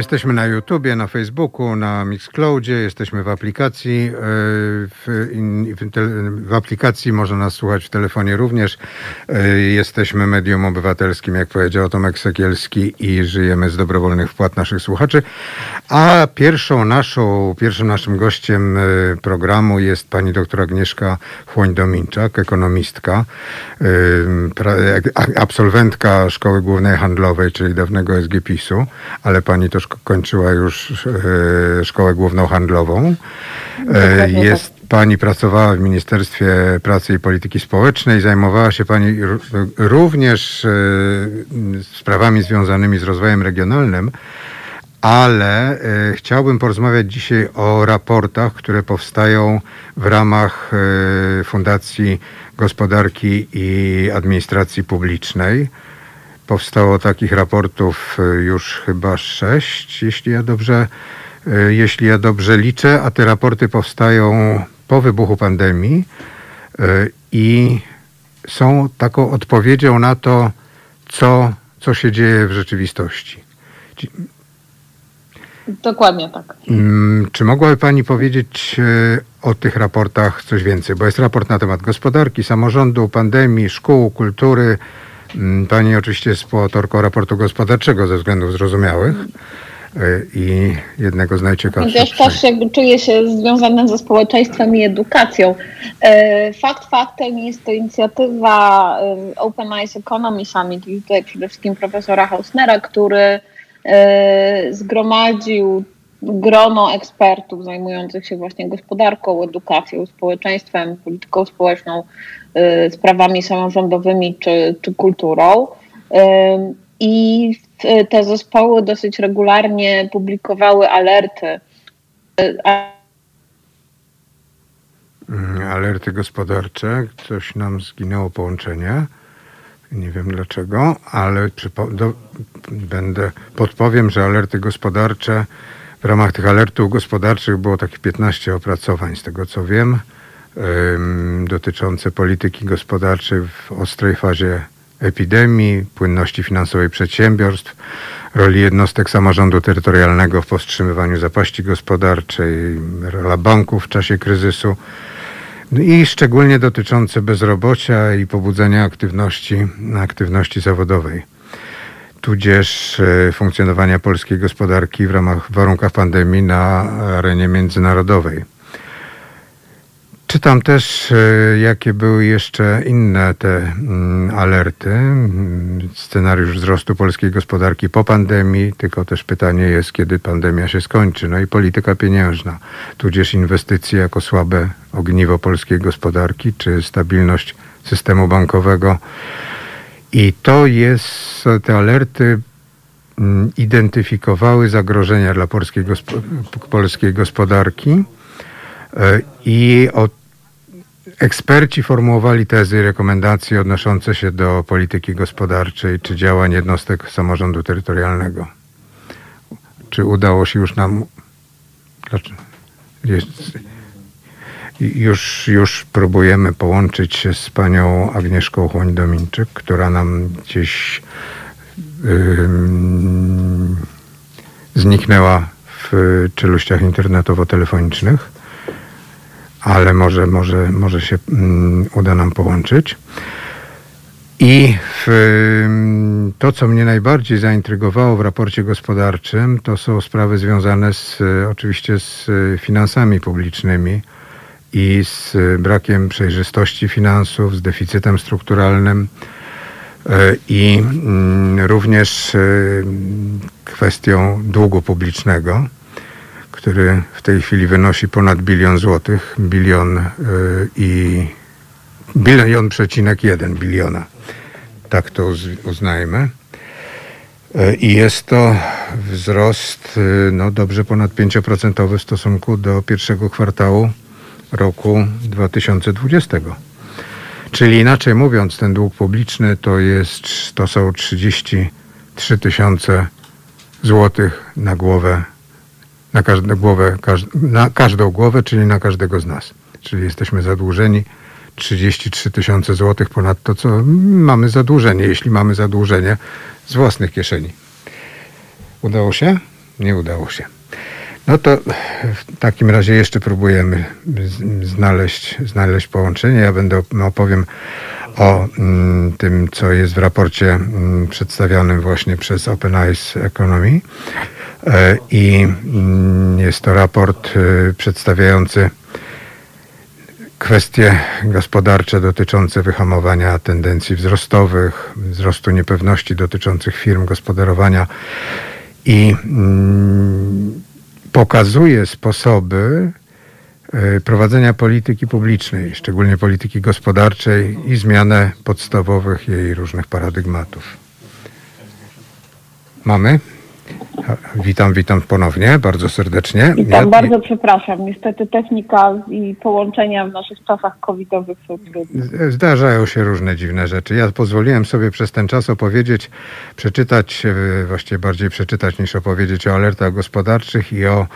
Jesteśmy na YouTubie, na Facebooku, na Mixcloudzie, jesteśmy w aplikacji. e, W, w, w aplikacji można nas słuchać w telefonie również. E, Jesteśmy medium obywatelskim, jak powiedział Tomek Sekielski i żyjemy z dobrowolnych wpłat naszych słuchaczy. A pierwszą naszą, pierwszym naszym gościem e, programu jest pani doktor Agnieszka Chłoń-Dominczak, ekonomistka, absolwentka Szkoły Głównej Handlowej, czyli dawnego SGPiS-u, ale pani też kończyła już e, Szkołę Główną Handlową. E, Dokładnie Jest Pani pracowała w Ministerstwie Pracy i Polityki Społecznej, zajmowała się Pani również e, sprawami związanymi z rozwojem regionalnym, ale chciałbym porozmawiać dzisiaj o raportach, które powstają w ramach Fundacji Gospodarki i Administracji Publicznej. Powstało takich raportów e, już chyba sześć, jeśli ja dobrze, e, jeśli ja dobrze liczę, a te raporty powstają po wybuchu pandemii e, i są taką odpowiedzią na to, co, co się dzieje w rzeczywistości. Ci- Dokładnie tak. Mm, Czy mogłaby Pani powiedzieć o tych raportach coś więcej? Bo jest raport na temat gospodarki, samorządu, pandemii, szkół, kultury. Mm, Pani oczywiście jest współautorką raportu gospodarczego ze względów zrozumiałych e, i jednego z najciekawszych. Chociaż też jakby czuję się związana ze społeczeństwem i edukacją. E, Fakt faktem jest to inicjatywa e, Open Eyes Economy Summit i tutaj przede wszystkim profesora Hausnera, który zgromadził grono ekspertów zajmujących się właśnie gospodarką, edukacją, społeczeństwem, polityką społeczną, sprawami samorządowymi czy, czy kulturą. E, I te zespoły dosyć regularnie publikowały alerty. a- Mm, Alerty gospodarcze. Coś nam zginęło połączenie. Nie wiem dlaczego, ale do, będę podpowiem, że alerty gospodarcze, w ramach tych alertów gospodarczych było takich 15 opracowań, z tego co wiem, dotyczące polityki gospodarczej w ostrej fazie epidemii, płynności finansowej przedsiębiorstw, roli jednostek samorządu terytorialnego w powstrzymywaniu zapaści gospodarczej, rola banków w czasie kryzysu. No I szczególnie dotyczące bezrobocia i pobudzenia aktywności, aktywności zawodowej, tudzież e, funkcjonowania polskiej gospodarki w ramach warunkach pandemii na arenie międzynarodowej. Czytam też, e, jakie były jeszcze inne te mm, alerty. Mm, Scenariusz wzrostu polskiej gospodarki po pandemii, tylko też pytanie jest, kiedy pandemia się skończy. No i polityka pieniężna, tudzież inwestycje jako słabe ogniwo polskiej gospodarki, czy stabilność systemu bankowego. I to jest, te alerty mm, identyfikowały zagrożenia dla polskiej, gospo, polskiej gospodarki e, i od Eksperci formułowali tezy i rekomendacje odnoszące się do polityki gospodarczej czy działań jednostek samorządu terytorialnego. Czy udało się już nam. Już, już próbujemy połączyć się z panią Agnieszką Chłoń-Dominczyk, która nam gdzieś ym, zniknęła w czeluściach internetowo-telefonicznych ale może, może, może się mm, uda nam połączyć. I w, ym, to, co mnie najbardziej zaintrygowało w raporcie gospodarczym, to są sprawy związane z, oczywiście z finansami publicznymi i z brakiem przejrzystości finansów, z deficytem strukturalnym y, i mm, również y, kwestią długu publicznego który w tej chwili wynosi ponad bilion złotych, bilion y, i bilion przecinek jeden biliona. Tak to uz- uznajmy. Y, I jest to wzrost y, no, dobrze ponad 5% w stosunku do pierwszego kwartału roku 2020. Czyli inaczej mówiąc, ten dług publiczny to jest, to są 33 tysiące złotych na głowę na każdą głowę, na każdą głowę, czyli na każdego z nas. Czyli jesteśmy zadłużeni 33 tysiące złotych ponad to, co mamy zadłużenie, jeśli mamy zadłużenie z własnych kieszeni. Udało się? Nie udało się. No to w takim razie jeszcze próbujemy znaleźć, znaleźć połączenie. Ja będę opowiem o mm, tym, co jest w raporcie mm, przedstawionym właśnie przez Open Eyes Economy. E, I mm, jest to raport y, przedstawiający kwestie gospodarcze dotyczące wyhamowania tendencji wzrostowych, wzrostu niepewności dotyczących firm, gospodarowania i mm, pokazuje sposoby y, prowadzenia polityki publicznej, szczególnie polityki gospodarczej i zmianę podstawowych jej różnych paradygmatów. Mamy? Witam, witam ponownie, bardzo serdecznie. Witam, ja, bardzo przepraszam. Niestety technika i połączenia w naszych czasach covidowych są trudne. Zdarzają się różne dziwne rzeczy. Ja pozwoliłem sobie przez ten czas opowiedzieć, przeczytać, e, właściwie bardziej przeczytać niż opowiedzieć o alertach gospodarczych i o,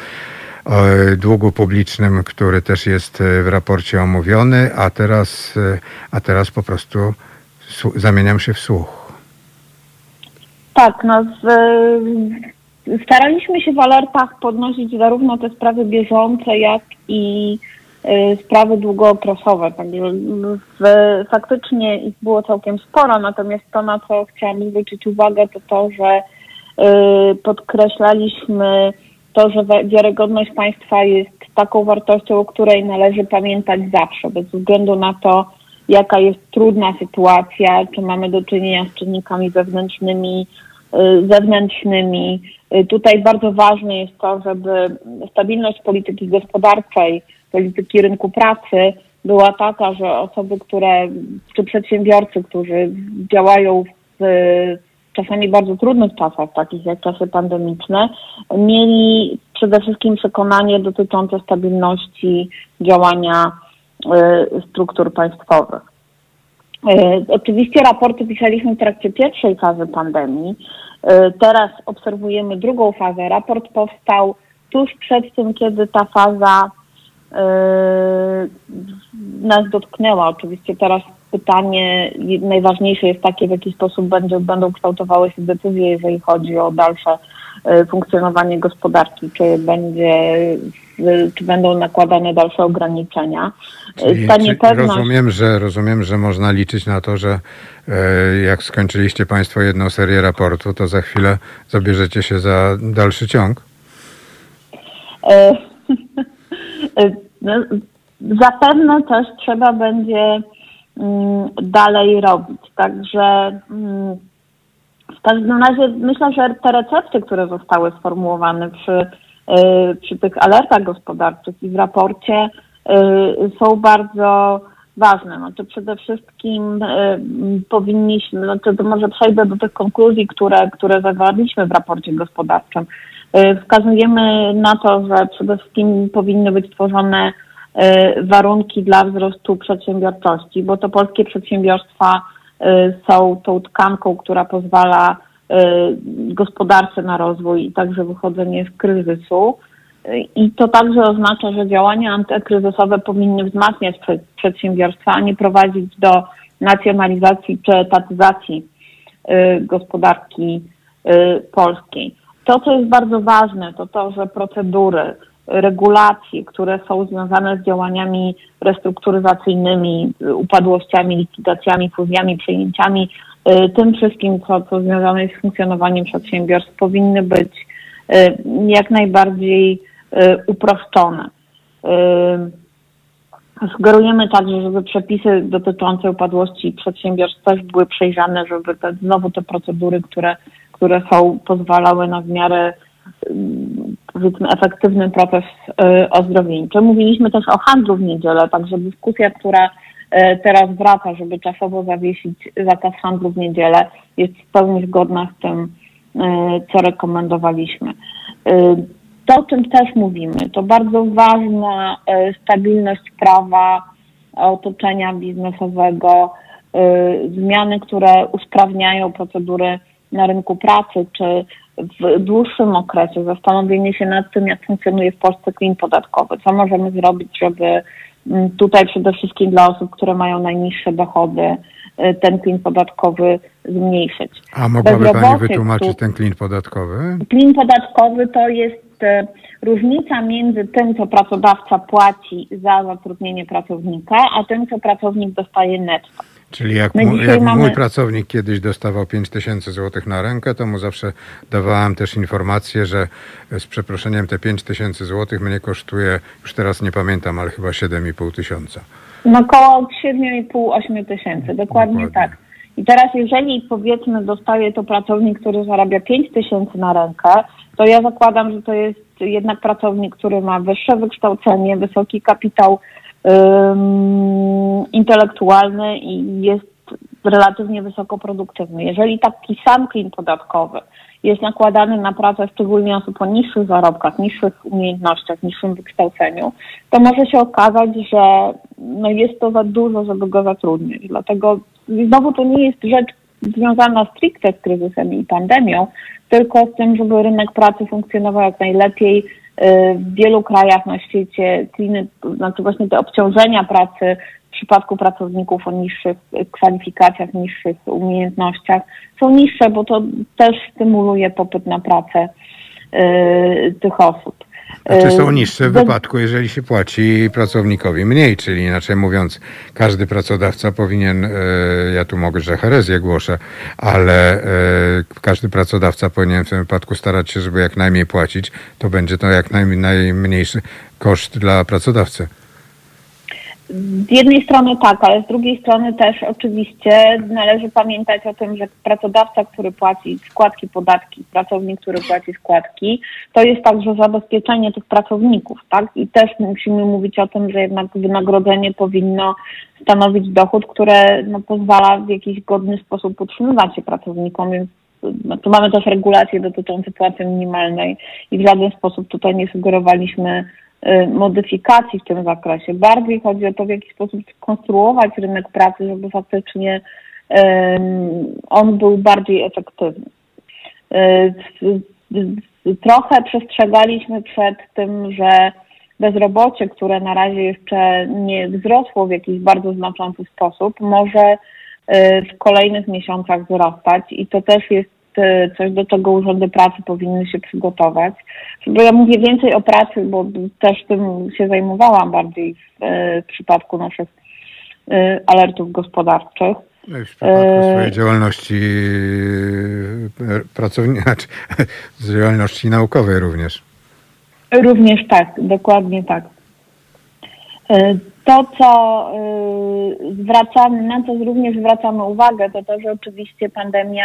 o długu publicznym, który też jest e, w raporcie omówiony, a teraz, e, a teraz po prostu zamieniam się w słuch. Tak, no z, staraliśmy się w alertach podnosić zarówno te sprawy bieżące, jak i y, sprawy długookresowe. Także w, faktycznie ich było całkiem sporo, natomiast to, na co chciałam zwrócić uwagę, to to, że y, podkreślaliśmy to, że wiarygodność państwa jest taką wartością, o której należy pamiętać zawsze, bez względu na to, jaka jest trudna sytuacja, czy mamy do czynienia z czynnikami wewnętrznymi, zewnętrznymi. Y, tutaj bardzo ważne jest to, żeby stabilność polityki gospodarczej, polityki rynku pracy była taka, że osoby, które, czy przedsiębiorcy, którzy działają w czasami bardzo trudnych czasach, takich jak czasy pandemiczne, mieli przede wszystkim przekonanie dotyczące stabilności działania Y, struktur państwowych. Y, oczywiście raporty pisaliśmy w trakcie pierwszej fazy pandemii. Y, teraz obserwujemy drugą fazę. Raport powstał tuż przed tym, kiedy ta faza nas dotknęła. Oczywiście teraz pytanie najważniejsze jest takie, w jaki sposób będzie, będą kształtowały się decyzje, jeżeli chodzi o dalsze funkcjonowanie gospodarki, czy będzie czy będą nakładane dalsze ograniczenia. Czyli, Stanie pewność... rozumiem, że, rozumiem, że można liczyć na to, że e, jak skończyliście Państwo jedną serię raportu, to za chwilę zabierzecie się za dalszy ciąg? E, no, zapewne też trzeba będzie mm, dalej robić. Także mm, w razie myślę, że te recepty, które zostały sformułowane przy Y, przy tych alertach gospodarczych i w raporcie y, są bardzo ważne. Znaczy przede wszystkim y, powinniśmy, znaczy to może przejdę do tych konkluzji, które, które zawarliśmy w raporcie gospodarczym. Wskazujemy na to, że przede wszystkim powinny być stworzone warunki dla wzrostu przedsiębiorczości, bo to polskie przedsiębiorstwa są tą tkanką, która pozwala Y, gospodarce na rozwój i także wychodzenie z kryzysu. I to także oznacza, że działania antykryzysowe powinny wzmacniać przedsiębiorstwa, a nie prowadzić do nacjonalizacji czy etatyzacji gospodarki polskiej. To, co jest bardzo ważne, to to, że procedury, regulacje, które są związane z działaniami restrukturyzacyjnymi, upadłościami, likwidacjami, fuzjami, przejęciami, Y, tym wszystkim, co, co związane jest z funkcjonowaniem przedsiębiorstw, powinny być y, jak najbardziej y, uproszczone. Sugerujemy także, żeby przepisy dotyczące upadłości przedsiębiorstw też były przejrzane, żeby te, znowu te procedury, które, które są, pozwalały na w miarę powiedzmy efektywny proces ozdrowieńczy. Mówiliśmy też o handlu w niedzielę, także dyskusja, która E, teraz wraca, żeby czasowo zawiesić zakaz handlu w niedzielę, jest w pełni zgodna z tym, e, co rekomendowaliśmy. To, o czym też mówimy, to bardzo ważna stabilność prawa, otoczenia biznesowego, zmiany, które usprawniają procedury na rynku pracy, czy w dłuższym okresie zastanowienie się nad tym, jak funkcjonuje w Polsce klin podatkowy, co możemy zrobić, żeby Mm, tutaj przede wszystkim dla osób, które mają najniższe dochody, y, ten klin podatkowy zmniejszyć. A mogłaby Pani wytłumaczyć ten klin podatkowy? Klin podatkowy to jest y, różnica między tym, co pracodawca płaci za zatrudnienie pracownika, a tym, co pracownik dostaje netto. Czyli jak, mu, jak mamy... mój pracownik kiedyś dostawał 5 tysięcy złotych na rękę, to mu zawsze dawałem też informację, że z przeproszeniem te 5 tysięcy złotych mnie kosztuje, już teraz nie pamiętam, ale chyba 7,5 tysiąca. No około 7,5-8 tysięcy, dokładnie, dokładnie tak. I teraz jeżeli powiedzmy dostaje to pracownik, który zarabia 5 tysięcy na rękę, to ja zakładam, że to jest jednak pracownik, który ma wyższe wykształcenie, wysoki kapitał intelektualny i jest relatywnie wysoko produktywny. Jeżeli taki sam klin podatkowy jest nakładany na pracę szczególnie osób o niższych zarobkach, niższych umiejętnościach, niższym wykształceniu, to może się okazać, że no jest to za dużo, żeby go zatrudnić. Dlatego znowu to nie jest rzecz związana stricte z kryzysem i pandemią, tylko z tym, żeby rynek pracy funkcjonował jak najlepiej, w wielu krajach na świecie kliny, znaczy właśnie te obciążenia pracy w przypadku pracowników o niższych kwalifikacjach, niższych umiejętnościach są niższe, bo to też stymuluje popyt na pracę y, tych osób. Znaczy są niższe w wypadku, jeżeli się płaci pracownikowi mniej, czyli inaczej mówiąc, każdy pracodawca powinien, e, ja tu mogę, że herezję głoszę, ale e, każdy pracodawca powinien w tym wypadku starać się, żeby jak najmniej płacić, to będzie to jak najmniejszy koszt dla pracodawcy. Z jednej strony tak, ale z drugiej strony też oczywiście należy pamiętać o tym, że pracodawca, który płaci składki, podatki, pracownik, który płaci składki, to jest także zabezpieczenie tych pracowników, tak? I też musimy mówić o tym, że jednak wynagrodzenie powinno stanowić dochód, które no, pozwala w jakiś godny sposób utrzymywać się pracownikom, więc no, tu mamy też regulacje dotyczące płacy minimalnej i w żaden sposób tutaj nie sugerowaliśmy modyfikacji w tym zakresie. Bardziej chodzi o to, w jaki sposób skonstruować rynek pracy, żeby faktycznie on był bardziej efektywny. Y, trochę przestrzegaliśmy przed tym, że bezrobocie, które na razie jeszcze nie wzrosło w jakiś bardzo znaczący sposób, może y, w kolejnych miesiącach wzrastać i to też jest coś, do czego urzędy pracy powinny się przygotować. Bo ja mówię więcej o pracy, bo też tym się zajmowałam bardziej w, e, w przypadku naszych e, alertów gospodarczych. No w przypadku swojej działalności pracowniczej, znaczy, działalności naukowej również. Również tak, dokładnie tak. To, co zwracamy, na co również zwracamy uwagę, to to, że oczywiście pandemia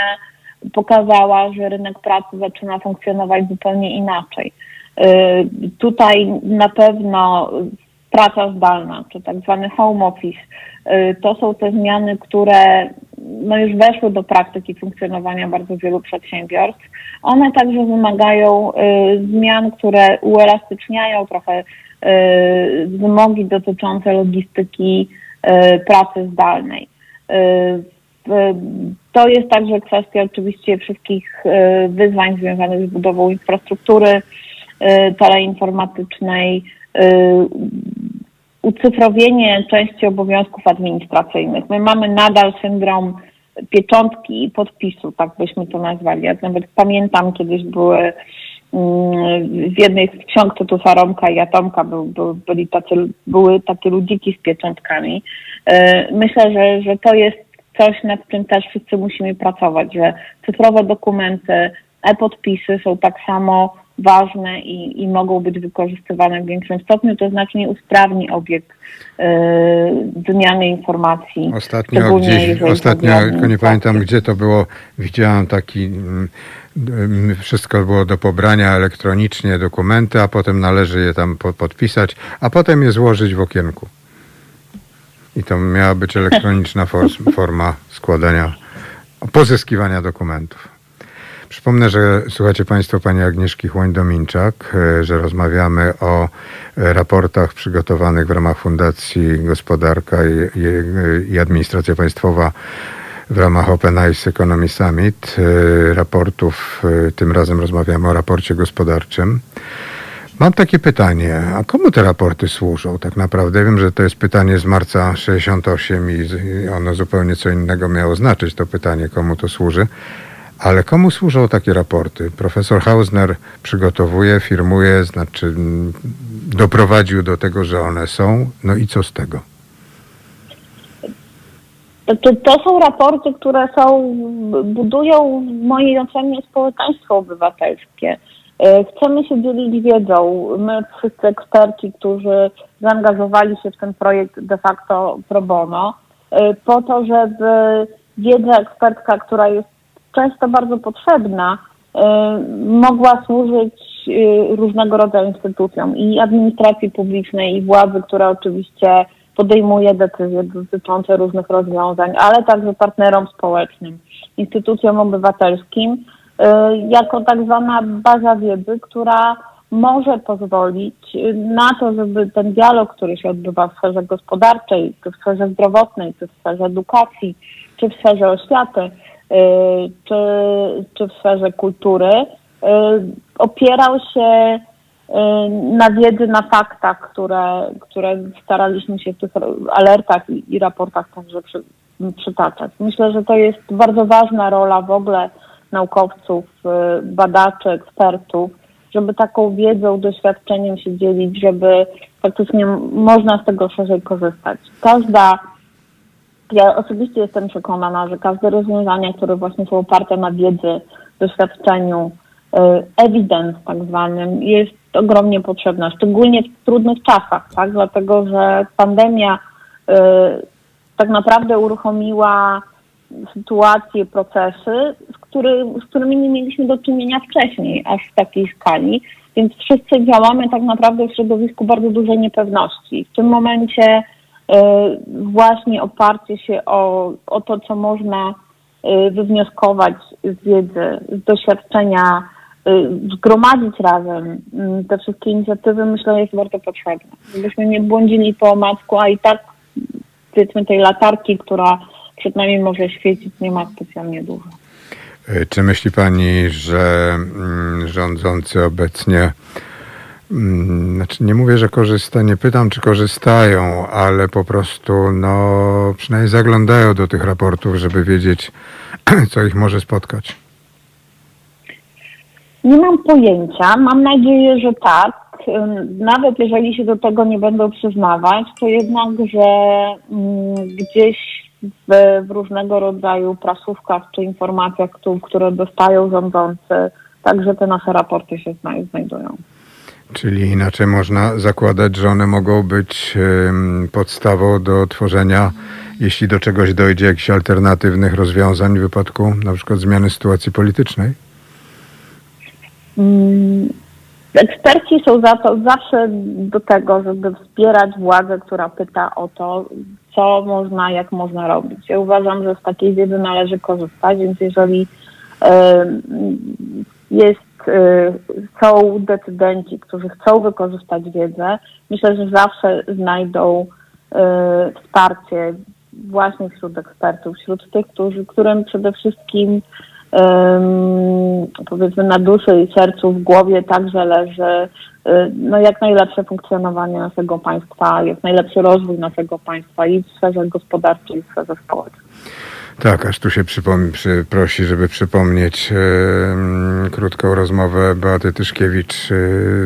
pokazała, że rynek pracy zaczyna funkcjonować zupełnie inaczej. Y, tutaj na pewno praca zdalna, czy tak zwany home office, y, to są te zmiany, które no już weszły do praktyki funkcjonowania bardzo wielu przedsiębiorstw. One także wymagają y, zmian, które uelastyczniają trochę wymogi dotyczące logistyki pracy zdalnej. To jest także kwestia oczywiście wszystkich e, wyzwań związanych z budową infrastruktury e, teleinformatycznej, ucyfrowienie części obowiązków administracyjnych. My mamy nadal syndrom pieczątki i podpisu, tak byśmy to nazwali. Ja nawet pamiętam, kiedyś były mm, w jednej z ksiąg Tytusa Romka i Atomka był, był, byli tacy, były takie ludziki z pieczątkami. Myślę, że, że to jest coś, nad czym też wszyscy musimy pracować, że cyfrowe dokumenty, e-podpisy są tak samo ważne i, i mogą być wykorzystywane w większym stopniu, to znacznie usprawni obieg yy, wymiany informacji. Ostatnio gdzieś, ostatnio, nie pamiętam gdzie to było, widziałam taki, yy, wszystko było do pobrania elektronicznie, dokumenty, a potem należy je tam podpisać, a potem je złożyć w okienku. I to miała być elektroniczna forma składania, pozyskiwania dokumentów. Przypomnę, że słuchacie Państwo pani Agnieszki Chłoń-Dominczak, e, że rozmawiamy o e, raportach przygotowanych w ramach Fundacji Gospodarka i, i, Administracja Państwowa w ramach Open Eyes Economy Summit. E, raportów, tym razem rozmawiamy o raporcie gospodarczym. Mam takie pytanie, a komu te raporty służą tak naprawdę? Wiem, że to jest pytanie z marca 68 i ono zupełnie co innego miało znaczyć, to pytanie, komu to służy. Ale komu służą takie raporty? Profesor Hausner przygotowuje, firmuje, znaczy doprowadził do tego, że one są. No i co z tego? To, to są raporty, które są, budują w mojej ocenie społeczeństwo obywatelskie. E, chcemy się dzielić wiedzą. My wszyscy eksperci, którzy zaangażowali się w ten projekt de facto pro bono, e, po to, żeby wiedza ekspercka, która jest często bardzo potrzebna, e, mogła służyć różnego rodzaju instytucjom i administracji publicznej, i władzy, która oczywiście podejmuje decyzje dotyczące różnych rozwiązań, ale także partnerom społecznym, instytucjom obywatelskim, jako tak zwana baza wiedzy, która może pozwolić na to, żeby ten dialog, który się odbywa w sferze gospodarczej, czy w sferze zdrowotnej, czy w sferze edukacji, czy w sferze oświaty, y, czy, czy w sferze kultury, y, opierał się Y, na wiedzy, na faktach, które, które staraliśmy się w tych alertach i, raportach także przy, przytaczać. Myślę, że to jest bardzo ważna rola w ogóle naukowców, y, badaczy, ekspertów, żeby taką wiedzą, doświadczeniem się dzielić, żeby faktycznie można z tego szerzej korzystać. Każda, ja osobiście jestem przekonana, że każde rozwiązania, które właśnie są oparte na wiedzy, doświadczeniu, y, evidence tak zwanym, jest ogromnie potrzebna, szczególnie w trudnych czasach, tak? Dlatego, że pandemia y, tak naprawdę uruchomiła sytuacje, procesy, z, który, z którymi nie mieliśmy do czynienia wcześniej, aż w takiej skali. Więc wszyscy działamy tak naprawdę w środowisku bardzo dużej niepewności. W tym momencie y, właśnie oparcie się o, o to, co można y, wywnioskować z wiedzy, z doświadczenia Y, zgromadzić razem mm, te wszystkie inicjatywy, myślę, jest bardzo potrzebne. Żebyśmy nie błądzili po omacku, a i tak powiedzmy tej latarki, która przed nami może świecić, nie ma specjalnie dużo. Y, czy myśli Pani, że mm, rządzący obecnie, mm, znaczy nie mówię, że korzysta, nie pytam, czy korzystają, ale po prostu no, przynajmniej zaglądają do tych raportów, żeby wiedzieć, co ich może spotkać? Nie mam pojęcia. Mam nadzieję, że tak. Nawet jeżeli się do tego nie będą przyznawać, to jednak, że mm, gdzieś w, w różnego rodzaju prasówkach czy informacjach, które dostają rządzący, także te nasze raporty się znajdują. Czyli inaczej można zakładać, że one mogą być podstawą do tworzenia, jeśli do czegoś dojdzie, jakichś alternatywnych rozwiązań w wypadku na przykład zmiany sytuacji politycznej? Mm, eksperci są za to zawsze do tego, żeby wspierać władzę, która pyta o to, co można, jak można robić. Ja uważam, że z takiej wiedzy należy korzystać, więc jeżeli jest, y, są decydenci, którzy chcą wykorzystać wiedzę, myślę, że zawsze znajdą y, wsparcie właśnie wśród ekspertów, wśród tych, którzy, którym przede wszystkim powiedzmy na duszy i sercu, w głowie także leży y, no, jak najlepsze funkcjonowanie naszego państwa, jak najlepszy rozwój naszego państwa i w sferze gospodarczej, i w sferze społecznej. Tak, aż tu się przypom- prosi, żeby przypomnieć e, krótką rozmowę Beaty Tyszkiewicz e,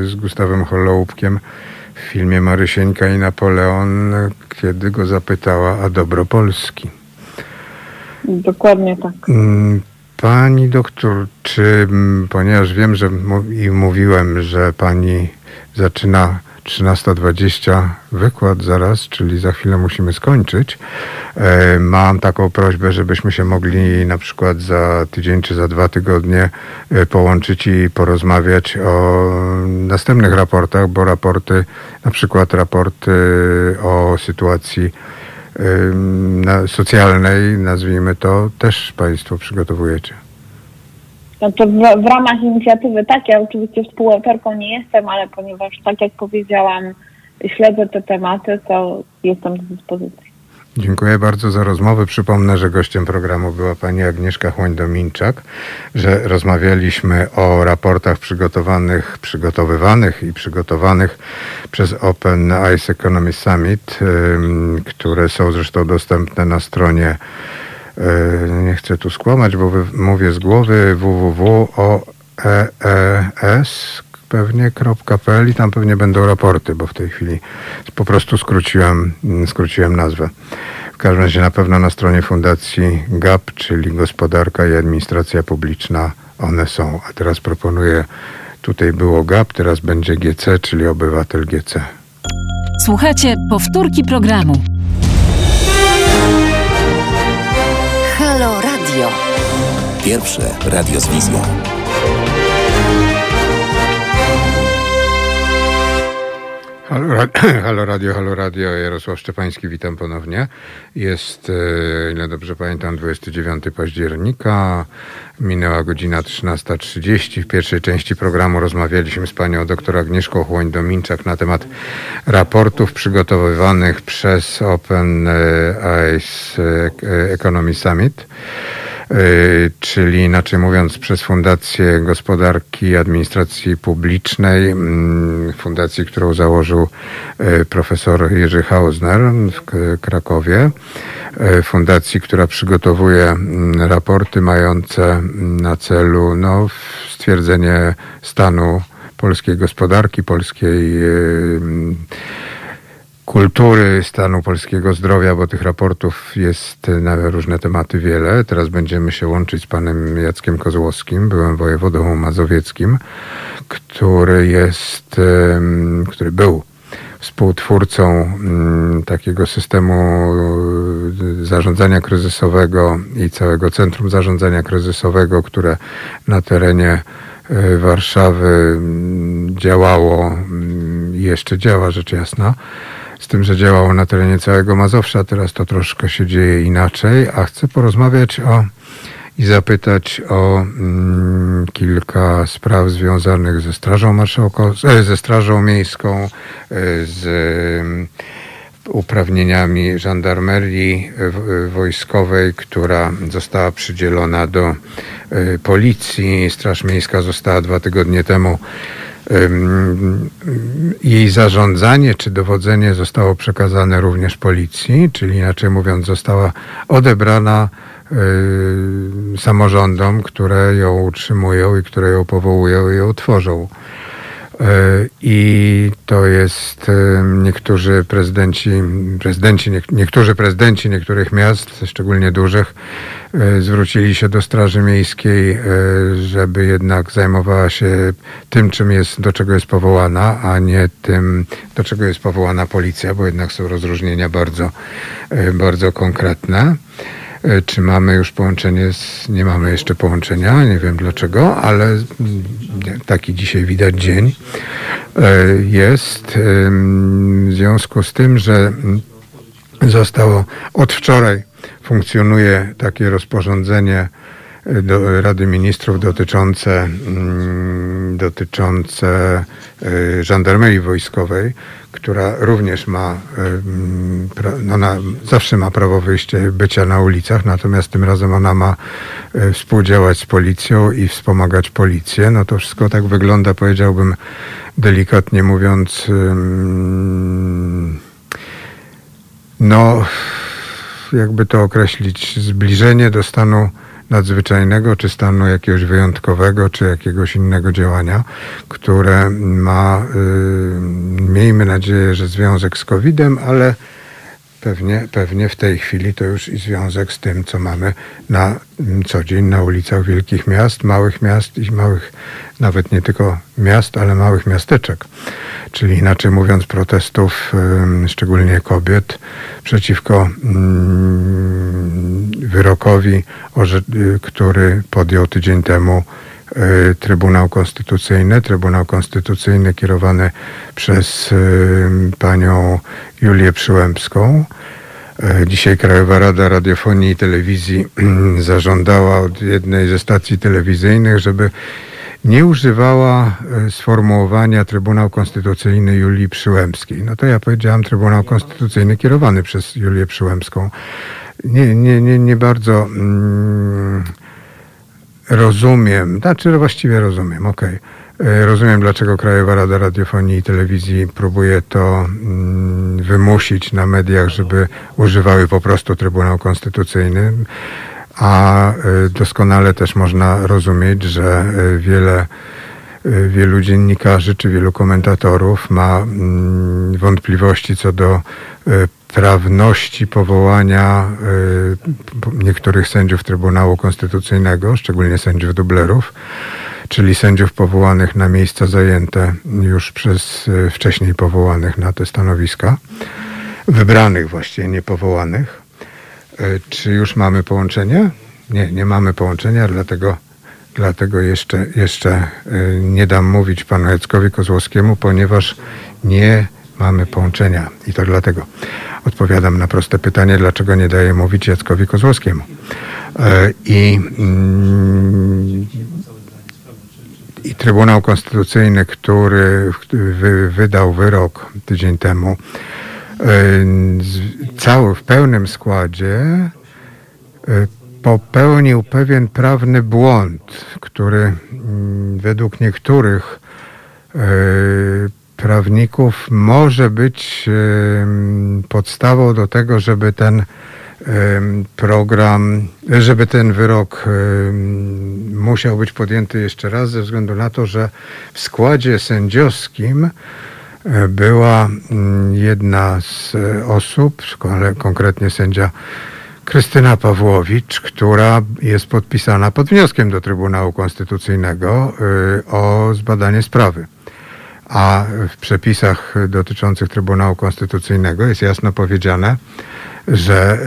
z Gustawem Hollołupkiem w filmie Marysieńka i Napoleon, kiedy go zapytała, a dobro Polski. Dokładnie tak. Pani doktor, czy, ponieważ wiem, że i mówiłem, że pani zaczyna 13.20 wykład zaraz, czyli za chwilę musimy skończyć. E, mam taką prośbę, żebyśmy się mogli na przykład za tydzień czy za dwa tygodnie e, połączyć i porozmawiać o następnych raportach, bo raporty, na przykład raporty o sytuacji socjalnej, nazwijmy to, też Państwo przygotowujecie? Znaczy w, w ramach inicjatywy tak, ja oczywiście współautorką nie jestem, ale ponieważ tak jak powiedziałam, śledzę te tematy, to jestem do dyspozycji. Dziękuję bardzo za rozmowę. Przypomnę, że gościem programu była pani Agnieszka Chłoń-Dominczak, że rozmawialiśmy o raportach przygotowanych, przygotowywanych i przygotowanych przez Open Ice Economy Summit, które są zresztą dostępne na stronie nie chcę tu skłamać, bo mówię z głowy www.oees pewnie.pl i tam pewnie będą raporty, bo w tej chwili po prostu skróciłem, skróciłem nazwę. W każdym razie na pewno na stronie Fundacji GAP, czyli Gospodarka i Administracja Publiczna, one są. A teraz proponuję, tutaj było GAP, teraz będzie GC, czyli Obywatel GC. Słuchajcie, powtórki programu. Halo Radio. Pierwsze radio z wizją. Halo, halo Radio, Halo Radio, Jarosław Szczepański, witam ponownie. Jest, e, ile dobrze pamiętam, 29 października, minęła godzina 13.30. W pierwszej części programu rozmawialiśmy z panią dr Agnieszką Chłoń-Dominczak na temat raportów przygotowywanych przez Open Ice Economy Summit. Y, czyli inaczej mówiąc przez Fundację Gospodarki i Administracji Publicznej, mm, fundacji, którą założył y, profesor Jerzy Hausner w Krakowie, y, fundacji, która przygotowuje mm, raporty mające mm, na celu no, stwierdzenie stanu polskiej gospodarki, polskiej kultury stanu polskiego zdrowia, bo tych raportów jest na różne tematy wiele. Teraz będziemy się łączyć z panem Jackiem Kozłowskim, byłem wojewodą mazowieckim, który jest, który był współtwórcą takiego systemu y, zarządzania kryzysowego i całego Centrum Zarządzania Kryzysowego, które na terenie y, Warszawy działało jeszcze działa rzecz jasna z tym, że działało na terenie całego Mazowsza. Teraz to troszkę się dzieje inaczej, a chcę porozmawiać o i zapytać o mm, kilka spraw związanych ze Strażą Marszałkowską, e, ze Strażą Miejską, e, z mm, uprawnieniami żandarmerii wojskowej, która została przydzielona do e, policji. Straż Miejska została dwa tygodnie temu jej zarządzanie czy dowodzenie zostało przekazane również policji, czyli inaczej mówiąc, została odebrana samorządom, które ją utrzymują i które ją powołują i ją tworzą. E, I to jest niektórzy prezydenci, prezydenci, niektórzy prezydenci niektórych miast, szczególnie dużych, e, zwrócili się do Straży Miejskiej, e, żeby jednak zajmowała się tym, czym jest, do czego jest powołana, a nie tym, do czego jest powołana policja, bo jednak są rozróżnienia bardzo, bardzo konkretne. E, czy mamy już połączenie z... Nie mamy jeszcze połączenia, nie wiem dlaczego, ale taki dzisiaj widać dzień e, jest. W związku z tym, że zostało od wczoraj funkcjonuje takie rozporządzenie do Rady Ministrów dotyczące, mm, dotyczące e, żandarmerii wojskowej, która również ma, no ona zawsze ma prawo wyjścia, bycia na ulicach, natomiast tym razem ona ma e, współdziałać z policją i wspomagać policję. No to wszystko tak wygląda, powiedziałbym delikatnie mówiąc, no jakby to określić, zbliżenie do stanu nadzwyczajnego, czy stanu jakiegoś wyjątkowego, czy jakiegoś innego działania, które ma, y, miejmy nadzieję, że związek z COVID-em, ale pewnie, pewnie w tej chwili to już i związek z tym, co mamy na co dzień na ulicach wielkich miast, małych miast i małych, nawet nie tylko miast, ale małych miasteczek. Czyli inaczej mówiąc, protestów, szczególnie kobiet, przeciwko mm, wyrokowi, który podjął tydzień temu y, Trybunał Konstytucyjny. Trybunał Konstytucyjny kierowany przez panią Julię Przyłębską. E, dzisiaj Krajowa Rada Radiofonii i Telewizji zażądała od jednej ze stacji telewizyjnych, żeby nie używała sformułowania Trybunał Konstytucyjny Julii Przyłębskiej. No to ja powiedziałam Trybunał Konstytucyjny kierowany przez Julię Przyłębską. Nie, nie, nie, nie bardzo mm, rozumiem, znaczy właściwie rozumiem, okej. E, Rozumiem, dlaczego Krajowa Rada Radiofonii i Telewizji próbuje to mm, wymusić na mediach, żeby używały po prostu Trybunał Konstytucyjny, a e, doskonale też można rozumieć, że e, wiele wielu dziennikarzy czy wielu komentatorów ma mm, wątpliwości co do e, prawności powołania p- niektórych sędziów Trybunału Konstytucyjnego, szczególnie sędziów dublerów, czyli sędziów powołanych na miejsca zajęte już przez e, wcześniej powołanych na te stanowiska, wybranych właściwie, nie powołanych. E, Czy już mamy połączenie? Nie, nie mamy połączenia, dlatego, dlatego jeszcze, jeszcze nie dam mówić panu Jackowi Kozłowskiemu, ponieważ nie mamy połączenia. I to dlatego odpowiadam na proste pytanie, dlaczego nie daję mówić Jackowi Kozłowskiemu. E, I, mm, i Trybunał Konstytucyjny, który wy, wydał wyrok tydzień temu, e, cały w pełnym składzie e, popełnił pewien prawny błąd, który mm, według niektórych prawników może być podstawą do tego, żeby ten program, żeby ten wyrok musiał być podjęty jeszcze raz ze względu na to, że w składzie sędziowskim e, była mm, jedna z e, osób, konkretnie sędzia Krystyna Pawłowicz, która jest podpisana pod wnioskiem do Trybunału Konstytucyjnego y, o zbadanie sprawy. A w przepisach dotyczących Trybunału Konstytucyjnego jest jasno powiedziane, że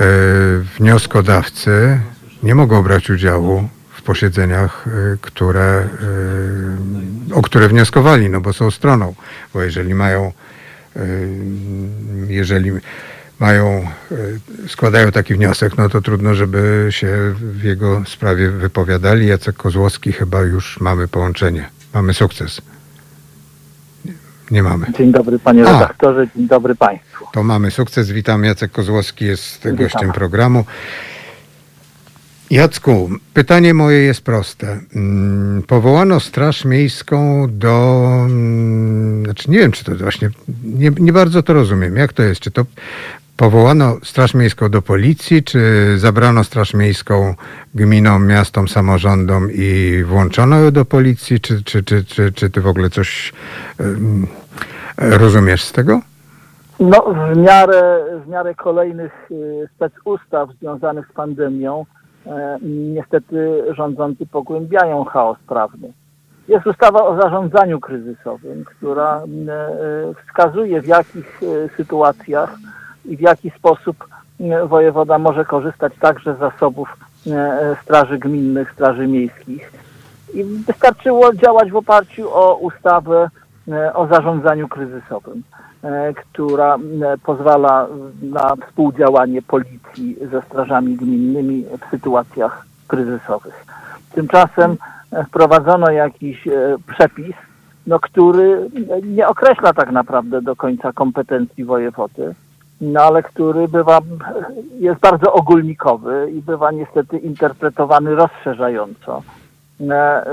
y, wnioskodawcy nie mogą brać udziału w posiedzeniach, y, które, y, o które wnioskowali, no bo są stroną. Bo jeżeli mają, jeżeli mają, składają taki wniosek, no to trudno, żeby się w jego sprawie wypowiadali. Jacek Kozłowski chyba już mamy połączenie. Mamy sukces. Nie, mamy. Dzień dobry panie A. redaktorze, dzień dobry państwu. To mamy sukces. Witam. Jacek Kozłowski jest Witam. gościem programu. Jacku, pytanie moje jest proste. Mm, Powołano Straż Miejską do. mm, Znaczy, nie wiem, czy to właśnie. Nie, nie bardzo to rozumiem. Jak to jest? Czy to powołano Straż Miejską do policji, czy zabrano Straż Miejską gminom, miastom, samorządom i włączono ją do policji? Czy, czy, czy, czy, czy ty w ogóle coś rozumiesz z tego? No w miarę, w miarę kolejnych y, specustaw związanych z pandemią niestety rządzący pogłębiają chaos prawny. Jest ustawa o zarządzaniu kryzysowym, która e, wskazuje w jakich e, sytuacjach i w jaki sposób m, wojewoda może korzystać także z zasobów e, straży gminnych, straży miejskich. I wystarczyło działać w oparciu o ustawę e, o zarządzaniu kryzysowym, e, która pozwala na współdziałanie policji ze strażami gminnymi w sytuacjach kryzysowych. Tymczasem e, wprowadzono jakiś przepis, no, który nie określa tak naprawdę do końca kompetencji wojewody, no ale który bywa, jest bardzo ogólnikowy i bywa niestety interpretowany rozszerzająco e,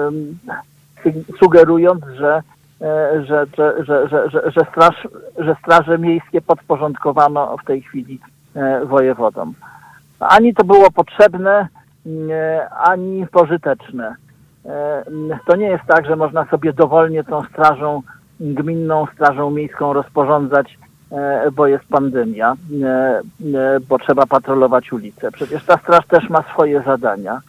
sugerując, że, e, że, że, że, że, że, że, straż, że straże miejskie podporządkowano w tej chwili e, wojewodom. Ani to było potrzebne, ani pożyteczne. To nie jest tak, że można sobie dowolnie tą strażą gminną, strażą miejską rozporządzać, bo jest pandemia, e, e, bo trzeba patrolować ulice. Przecież ta straż też ma swoje zadania.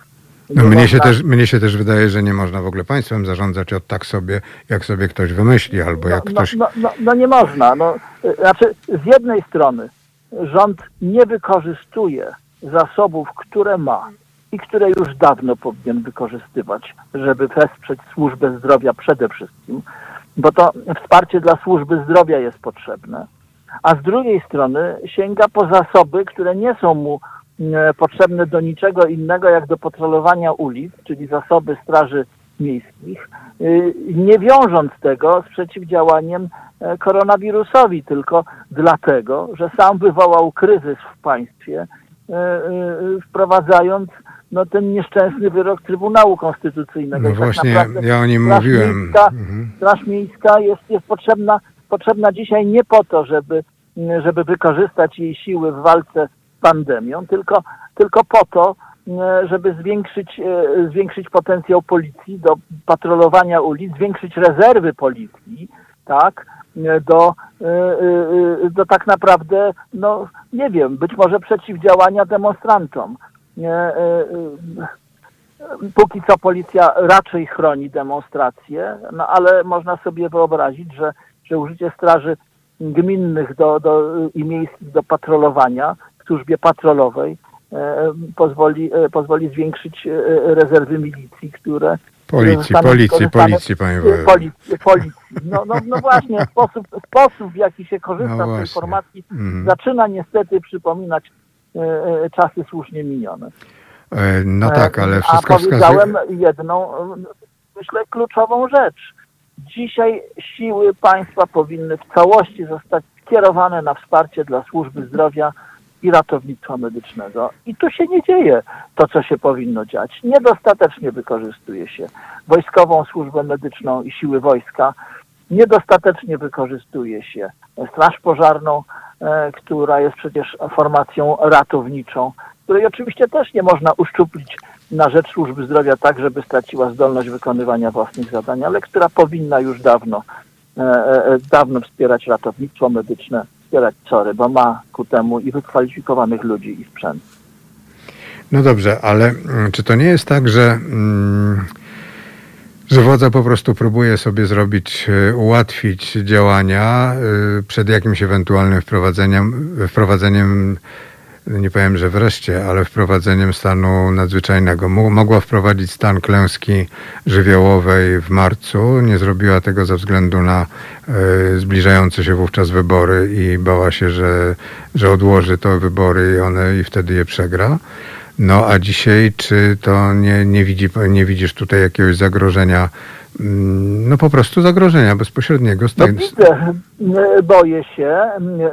No Nie mnie się, też, mnie się też wydaje, że nie można w ogóle państwem zarządzać od tak sobie, jak sobie ktoś wymyśli, albo jak no, ktoś... no, no, no nie można. No, znaczy, z jednej strony rząd nie wykorzystuje zasobów, które ma i które już dawno powinien wykorzystywać, żeby wesprzeć służbę zdrowia przede wszystkim, bo to wsparcie dla służby zdrowia jest potrzebne. A z drugiej strony sięga po zasoby, które nie są mu e, potrzebne do niczego innego jak do patrolowania ulic, czyli zasoby Straży miejskich, y, nie wiążąc tego z przeciwdziałaniem e, koronawirusowi, tylko dlatego, że sam wywołał kryzys w państwie, e, wprowadzając no, ten nieszczęsny wyrok Trybunału Konstytucyjnego. No tak właśnie, ja o nim Straż mówiłem. Miejska, Mhm. Straż Miejska jest, jest potrzebna, potrzebna dzisiaj nie po to, żeby, żeby wykorzystać jej siły w walce z pandemią, tylko, tylko po to, żeby zwiększyć, e, zwiększyć potencjał policji do patrolowania ulic, zwiększyć rezerwy policji, tak, do, e, e, do tak naprawdę, no nie wiem, być może przeciwdziałania demonstrantom. Póki co policja raczej chroni demonstracje, no ale można sobie wyobrazić, że, że użycie straży gminnych do, do, i miejskich do patrolowania w służbie patrolowej e, pozwoli, e, pozwoli zwiększyć e, rezerwy milicji, które Policji, policji, policji, panie wojewodo. Policji, policji. No, no, no właśnie, sposób, sposób w jaki się korzysta No z tej właśnie. formacji Mhm. zaczyna niestety przypominać e, e, czasy słusznie minione. E, No tak, ale A wszystko wskazuje... powiedziałem jedną, e, myślę, kluczową rzecz. Dzisiaj siły państwa powinny w całości zostać skierowane na wsparcie dla służby zdrowia i ratownictwa medycznego. I tu się nie dzieje to, co się powinno dziać. Niedostatecznie wykorzystuje się wojskową służbę medyczną i siły wojska. Niedostatecznie wykorzystuje się Straż Pożarną, e, która jest przecież formacją ratowniczą, której oczywiście też nie można uszczuplić na rzecz służby zdrowia tak, żeby straciła zdolność wykonywania własnych zadań, ale która powinna już dawno, e, e, dawno wspierać ratownictwo medyczne, wspierać CORY, bo ma ku temu i wykwalifikowanych ludzi i sprzęt. No dobrze, ale mm, czy to nie jest tak, że, mm, że władza po prostu próbuje sobie zrobić, e, ułatwić działania e, przed jakimś ewentualnym wprowadzeniem, wprowadzeniem nie powiem, że wreszcie, ale wprowadzeniem stanu nadzwyczajnego. Mo- Mogła wprowadzić stan klęski żywiołowej w marcu, nie zrobiła tego ze względu na e, zbliżające się wówczas wybory i bała się, że, że odłoży to wybory i one i wtedy je przegra. No a dzisiaj, czy to nie, nie, widzi, nie widzisz tutaj jakiegoś zagrożenia, no po prostu zagrożenia bezpośredniego? No Stan, widzę, e, boję się.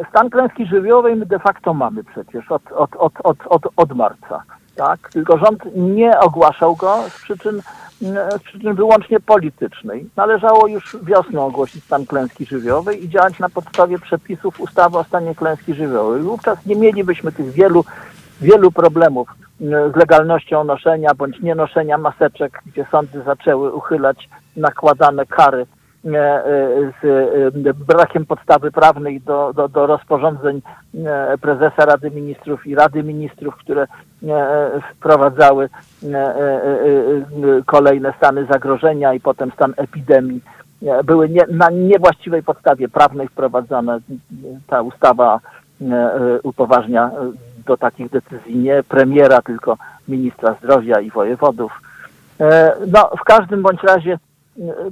Stan klęski żywiołowej my de facto mamy przecież od, od, od, od, od, od marca. Tak? Tylko rząd nie ogłaszał go z przyczyn, z przyczyn wyłącznie politycznej. Należało już wiosną ogłosić stan klęski żywiołowej i działać na podstawie przepisów ustawy o stanie klęski żywiołowej. Wówczas nie mielibyśmy tych wielu, wielu problemów z legalnością noszenia bądź nienoszenia maseczek, gdzie sądy zaczęły uchylać nakładane kary e, e, z e, brakiem podstawy prawnej do, do, do rozporządzeń prezesa Rady Ministrów i Rady Ministrów, które wprowadzały kolejne stany zagrożenia i potem stan epidemii. Były nie, na niewłaściwej podstawie prawnej wprowadzone. Ta ustawa upoważnia do takich decyzji nie premiera, tylko ministra zdrowia i wojewodów. No, w każdym bądź razie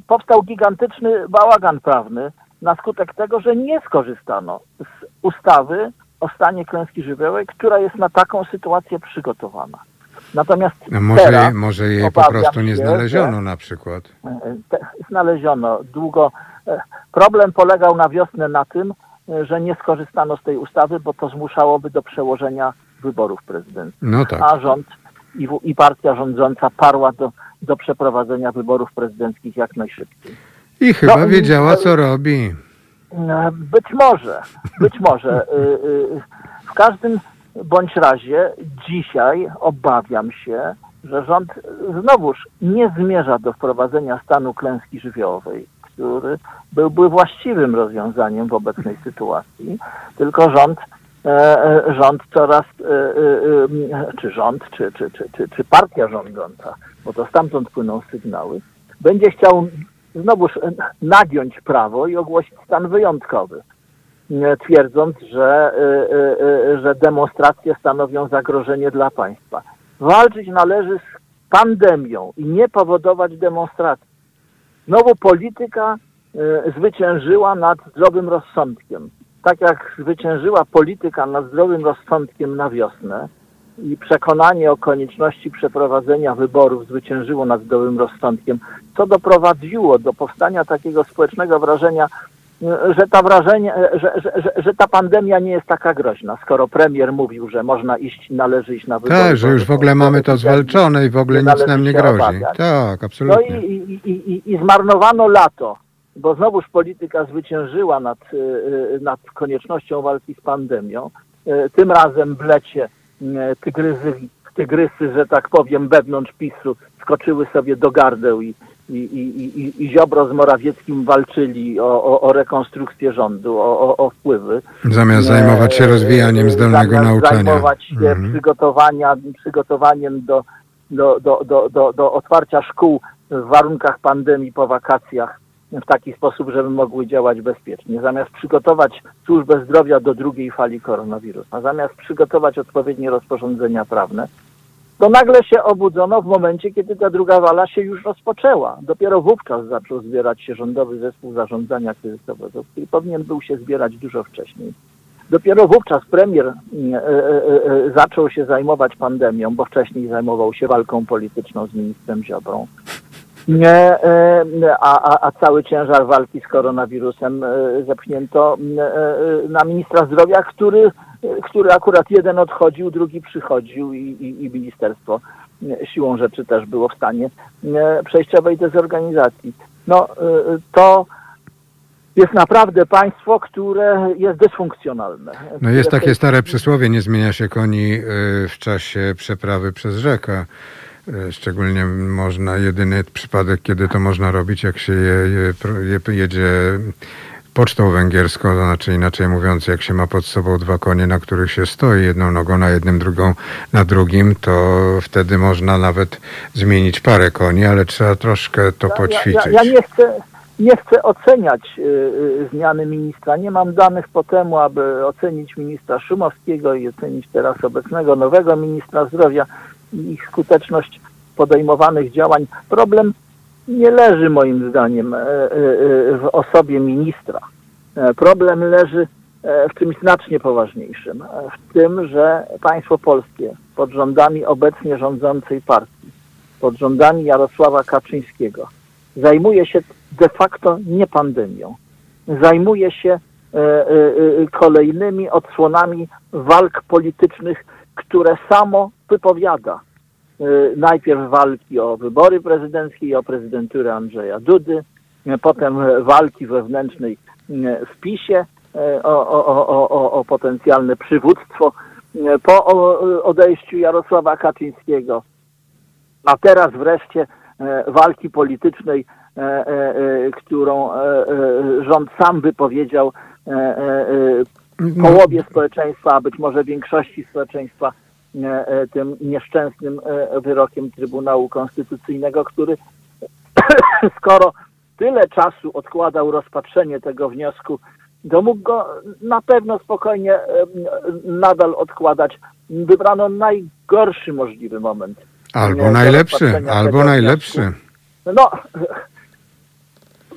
powstał gigantyczny bałagan prawny na skutek tego, że nie skorzystano z ustawy o stanie klęski żywiołowej, która jest na taką sytuację przygotowana. Natomiast no może, teraz jej- może jej po prostu nie się, znaleziono na przykład. Znaleziono długo. e, Problem polegał na wiosnę na tym, e, że nie skorzystano z tej ustawy, bo to zmuszałoby do przełożenia wyborów prezydenckich. No tak. A rząd i, i partia rządząca parła do, do przeprowadzenia wyborów prezydenckich jak najszybciej. I chyba No, wiedziała, e, co robi. E, Być może, być może. Y, y, W każdym bądź razie dzisiaj obawiam się, że rząd znowuż nie zmierza do wprowadzenia stanu klęski żywiołowej, który byłby właściwym rozwiązaniem w obecnej sytuacji, tylko rząd e, e, rząd coraz, e, e, e, czy rząd, czy, czy, czy, czy, czy partia rządząca, bo to stamtąd płyną sygnały, będzie chciał znowuż e, nagiąć prawo i ogłosić stan wyjątkowy, e, twierdząc, że, e, e, e, że demonstracje stanowią zagrożenie dla państwa. Walczyć należy z pandemią i nie powodować demonstracji. Znowu polityka e, zwyciężyła nad zdrowym rozsądkiem. Tak jak zwyciężyła polityka nad zdrowym rozsądkiem na wiosnę, i przekonanie o konieczności przeprowadzenia wyborów zwyciężyło nad zdrowym rozsądkiem, co doprowadziło do powstania takiego społecznego wrażenia, e, że ta wrażenie, e, że, że, że, że ta pandemia nie jest taka groźna, skoro premier mówił, że można iść, należy iść na wybory. Tak, że już w ogóle mamy to zwalczone i w ogóle nic nam nie grozi. obawiać. Tak, No absolutnie. i, i, i, i, i zmarnowano lato, bo znowuż polityka zwyciężyła nad, y, y, nad koniecznością walki z pandemią. Y, Tym razem w lecie tygrysy, tygrysy, że tak powiem, wewnątrz PiSu skoczyły sobie do gardeł i, i, i, i, i Ziobro z Morawieckim walczyli o, o, o rekonstrukcję rządu, o, o, o wpływy. Zamiast zajmować się E, rozwijaniem zdalnego zamiast nauczania. zajmować się Mhm. przygotowania, przygotowaniem do, do, do, do, do, do otwarcia szkół w warunkach pandemii po wakacjach w taki sposób, żeby mogły działać bezpiecznie. Zamiast przygotować służbę zdrowia do drugiej fali koronawirusa, zamiast przygotować odpowiednie rozporządzenia prawne, to nagle się obudzono w momencie, kiedy ta druga fala się już rozpoczęła. Dopiero wówczas zaczął zbierać się rządowy zespół zarządzania kryzysowego, który powinien był się zbierać dużo wcześniej. Dopiero wówczas premier e, e, e, zaczął się zajmować pandemią, bo wcześniej zajmował się walką polityczną z ministrem Ziobrą. Nie, e, a, a, a cały ciężar walki z koronawirusem e, zepchnięto e, na ministra zdrowia, który, który akurat jeden odchodził, drugi przychodził i, i, i ministerstwo siłą rzeczy też było w stanie przejściowej dezorganizacji. No to jest naprawdę państwo, które jest dysfunkcjonalne. No jest takie stare przysłowie, nie zmienia się koni w czasie przeprawy przez rzekę. Y, Szczególnie można, jedyny przypadek, kiedy to można robić, jak się je, je, jedzie pocztą węgierską, to znaczy inaczej mówiąc, jak się ma pod sobą dwa konie, na których się stoi, jedną nogą na jednym, drugą na drugim, to wtedy można nawet zmienić parę koni, ale trzeba troszkę to Ja, poćwiczyć. ja, ja nie chcę, nie chcę oceniać y, y, zmiany ministra. Nie mam danych po temu, aby ocenić ministra Szumowskiego i ocenić teraz obecnego nowego ministra zdrowia i ich skuteczność podejmowanych działań. Problem nie leży moim zdaniem e, e, e, w osobie ministra. Problem leży w czymś znacznie poważniejszym. W tym, że państwo polskie pod rządami obecnie rządzącej partii, pod rządami Jarosława Kaczyńskiego, zajmuje się de facto nie pandemią. Zajmuje się kolejnymi odsłonami walk politycznych, które samo wypowiada. E, Najpierw walki o wybory prezydenckie i o prezydenturę Andrzeja Dudy, e, potem walki wewnętrznej e, w PiSie o, o, o, o- potencjalne przywództwo po odejściu Jarosława Kaczyńskiego a teraz wreszcie walki politycznej, którą rząd sam wypowiedział połowie społeczeństwa, a być może większości społeczeństwa tym nieszczęsnym e, wyrokiem Trybunału Konstytucyjnego, który skoro tyle czasu odkładał rozpatrzenie tego wniosku, to mógł go na pewno spokojnie e, nadal odkładać. Wybrano najgorszy możliwy moment Albo najlepszy, albo najlepszy. wniosku. No,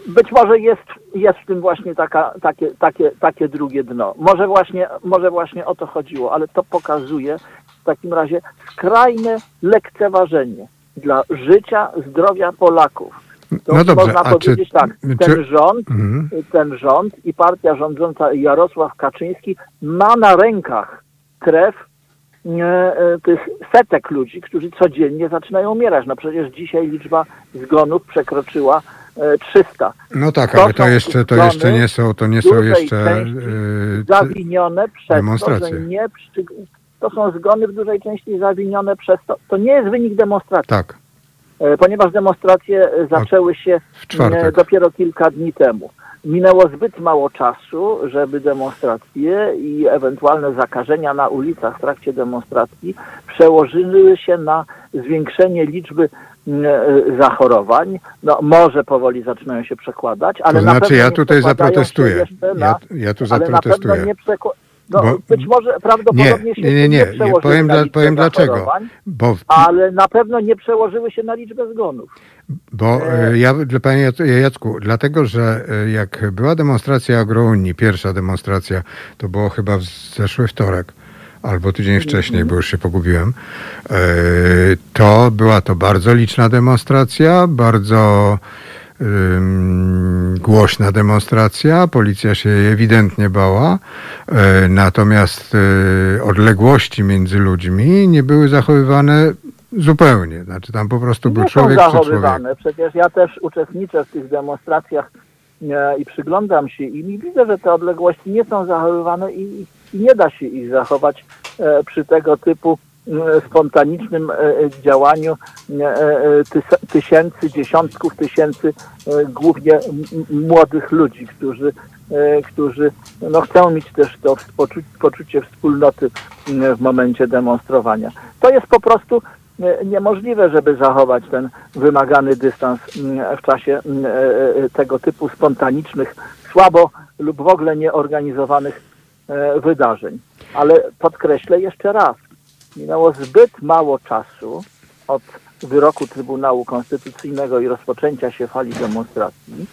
być może jest, jest w tym właśnie taka, takie, takie, takie drugie dno. Może właśnie, może właśnie o to chodziło, ale to pokazuje w takim razie skrajne lekceważenie dla życia, zdrowia Polaków. To No dobrze, można a czy- powiedzieć tak, ten czy- rząd, Mhm. ten rząd i partia rządząca Jarosław Kaczyński ma na rękach krew e, e, tych setek ludzi, którzy codziennie zaczynają umierać. No przecież dzisiaj liczba zgonów przekroczyła e, 300. No tak, To ale to jeszcze, to jeszcze nie są, to nie są jeszcze Zawinione przez to, że nie przy... To są zgony w dużej części zawinione przez to. To nie jest wynik demonstracji, tak, e, ponieważ demonstracje e, zaczęły się e, dopiero kilka dni temu. Minęło zbyt mało czasu, żeby demonstracje i ewentualne zakażenia na ulicach w trakcie demonstracji przełożyły się na zwiększenie liczby zachorowań. No może powoli zaczynają się przekładać, ale To na znaczy pewno ja tutaj zaprotestuję. jeszcze Na, Ja, ja tu na zaprotestuję. Nie. No, Bo- być może prawdopodobnie się Nie, nie, nie, nie. przełożyły Powiem na powiem dlaczego. Bo, Ale na pewno nie przełożyły się na liczbę zgonów. bo e, ja, dla Panie Jac- Jacku, dlatego, że e, jak była demonstracja agrounii, pierwsza demonstracja, to było chyba w zeszły wtorek, albo tydzień wcześniej, bo już się pogubiłem. E, to była to bardzo liczna demonstracja, bardzo głośna demonstracja. Policja się ewidentnie bała. E, natomiast e, odległości między ludźmi nie były zachowywane zupełnie. Znaczy tam po prostu był nie są człowiek przy człowieku. zachowywane. Przecież ja też uczestniczę w tych demonstracjach e, i przyglądam się im i widzę, że te odległości nie są zachowywane i, i nie da się ich zachować przy tego typu spontanicznym e, działaniu e, e, tys- tysięcy, dziesiątków tysięcy głównie młodych ludzi, którzy, którzy no, chcą mieć też to poczu- poczucie wspólnoty w momencie demonstrowania. To jest po prostu nie- niemożliwe, żeby zachować ten wymagany dystans w czasie tego typu spontanicznych, słabo lub w ogóle nieorganizowanych wydarzeń. Ale podkreślę jeszcze raz, minęło zbyt mało czasu od wyroku Trybunału Konstytucyjnego i rozpoczęcia się fali demonstracji,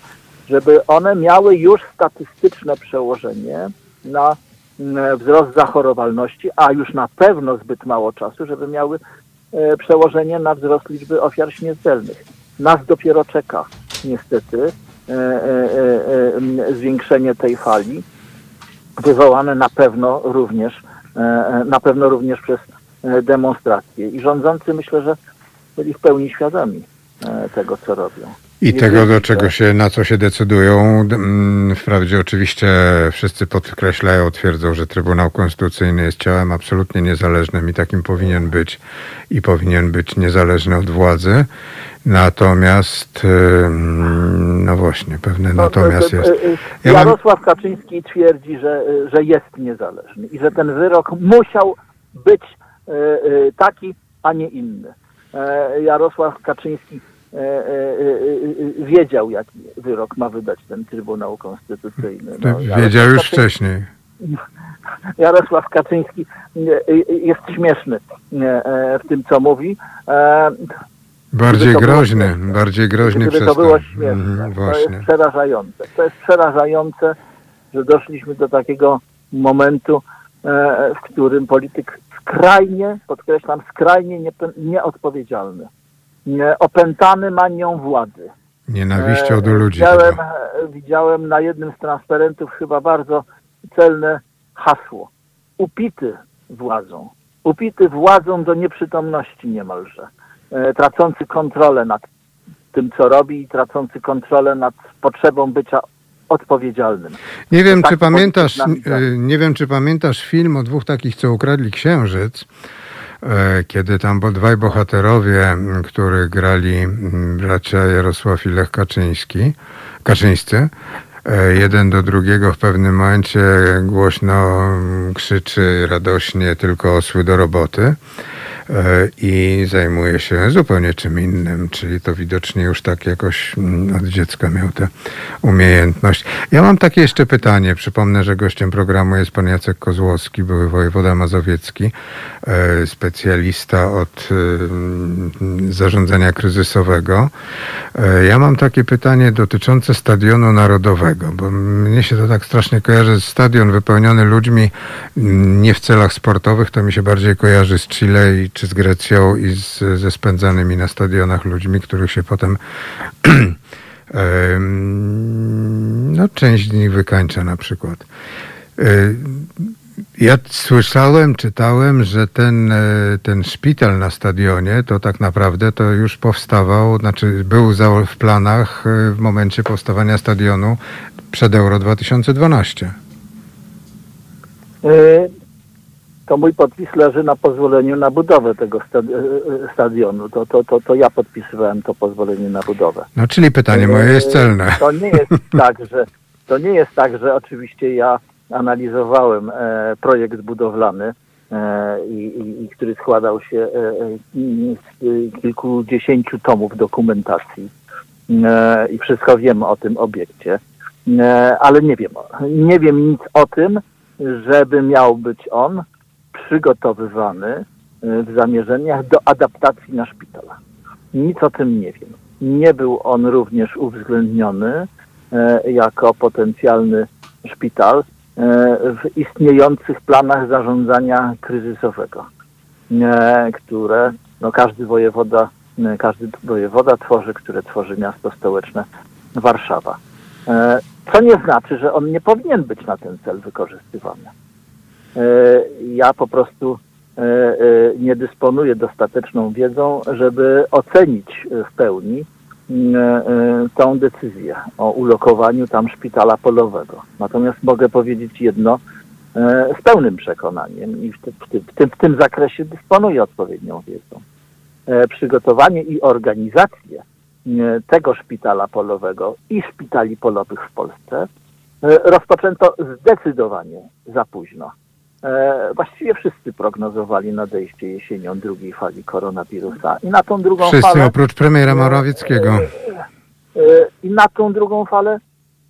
żeby one miały już statystyczne przełożenie na mm, wzrost zachorowalności, a już na pewno zbyt mało czasu, żeby miały e, przełożenie na wzrost liczby ofiar śmiertelnych. Nas dopiero czeka niestety e, e, zwiększenie tej fali, wywołane na pewno również, na pewno również przez demonstracje. I rządzący myślę, że byli w pełni świadomi e, tego, co robią. I Nie tego, do czego że- się, na co się decydują. Mm, Wprawdzie oczywiście wszyscy podkreślają, twierdzą, że Trybunał Konstytucyjny jest ciałem absolutnie niezależnym i takim powinien być i powinien być niezależny od władzy. Natomiast, ym, no właśnie, pewne No, natomiast e, e, jest. e, Ja mam- Jarosław Kaczyński twierdzi, że, e, że jest niezależny i że ten wyrok musiał być e, e, taki, a nie inny. E, Jarosław Kaczyński e, e, e, e, wiedział, jaki wyrok ma wydać ten Trybunał Konstytucyjny. No, Wiedział już Kaczyński- wcześniej. Jarosław Kaczyński e, e, jest śmieszny e, e, w tym, co mówi. E, Bardziej było groźny, śmieszne. bardziej groźny Gdyby przez to było to. śmieszne. Mhm, To jest przerażające. To jest przerażające, że doszliśmy do takiego momentu, e, w którym polityk skrajnie, podkreślam, skrajnie niepe- nieodpowiedzialny, nie, opętany manią władzy. Nienawiścią E, do ludzi. Widziałem, e, widziałem na jednym z transparentów chyba bardzo celne hasło. Upity władzą. Upity władzą do nieprzytomności niemalże. E, Tracący kontrolę nad tym, co robi i tracący kontrolę nad potrzebą bycia odpowiedzialnym. Nie wiem, tak czy pamiętasz, y, nie wiem, czy pamiętasz film o dwóch takich, co ukradli księżyc, e, kiedy tam dwaj bohaterowie, których grali bracia Jarosław i Lech Kaczyński, Kaczyńscy, jeden do drugiego w pewnym momencie głośno m, krzyczy radośnie tylko osły do roboty e, i zajmuje się zupełnie czym innym, czyli to widocznie już tak jakoś mm, od dziecka miał tę umiejętność. Ja mam takie jeszcze pytanie. Przypomnę, że gościem programu jest pan Jacek Kozłowski, były wojewoda mazowiecki, e, specjalista od e, zarządzania kryzysowego. E, Ja mam takie pytanie dotyczące Stadionu Narodowego, bo mnie się to tak strasznie kojarzy. Stadion wypełniony ludźmi m, nie w celach sportowych, to mi się bardziej kojarzy z Chile i, czy z Grecją i z, ze spędzanymi na stadionach ludźmi, których się potem em, no, część z nich wykańcza na przykład. Ja słyszałem, czytałem, że ten, e, ten szpital na stadionie to tak naprawdę to już powstawał, znaczy był w planach e, w momencie powstawania stadionu przed Euro 2012. E, To mój podpis leży na pozwoleniu na budowę tego stadi- stadionu. To, to, to, to ja podpisywałem to pozwolenie na budowę. No czyli pytanie moje jest celne. To nie jest tak, że to nie jest tak, że oczywiście ja analizowałem e, projekt budowlany, e, i, i, który składał się e, z kilkudziesięciu tomów dokumentacji. I wszystko wiem o tym obiekcie, ale nie wiem, nie wiem nic o tym, żeby miał być on przygotowywany w zamierzeniach do adaptacji na szpital. Nic o tym nie wiem. Nie był on również uwzględniony jako potencjalny szpital w istniejących planach zarządzania kryzysowego, e, które no, każdy wojewoda, e, każdy wojewoda tworzy, które tworzy miasto stołeczne Warszawa. Co nie znaczy, że on nie powinien być na ten cel wykorzystywany. Ja po prostu nie dysponuję dostateczną wiedzą, żeby ocenić w pełni E, e, tą decyzję o ulokowaniu tam szpitala polowego. Natomiast mogę powiedzieć jedno e, z pełnym przekonaniem i w, tym, w, tym, w tym zakresie dysponuję odpowiednią wiedzą. Przygotowanie i organizację tego szpitala polowego i szpitali polowych w Polsce rozpoczęto zdecydowanie za późno. E, właściwie wszyscy prognozowali nadejście jesienią drugiej fali koronawirusa. I na tą drugą wszyscy falę. oprócz premiera Morawieckiego. E, e, I na tą drugą falę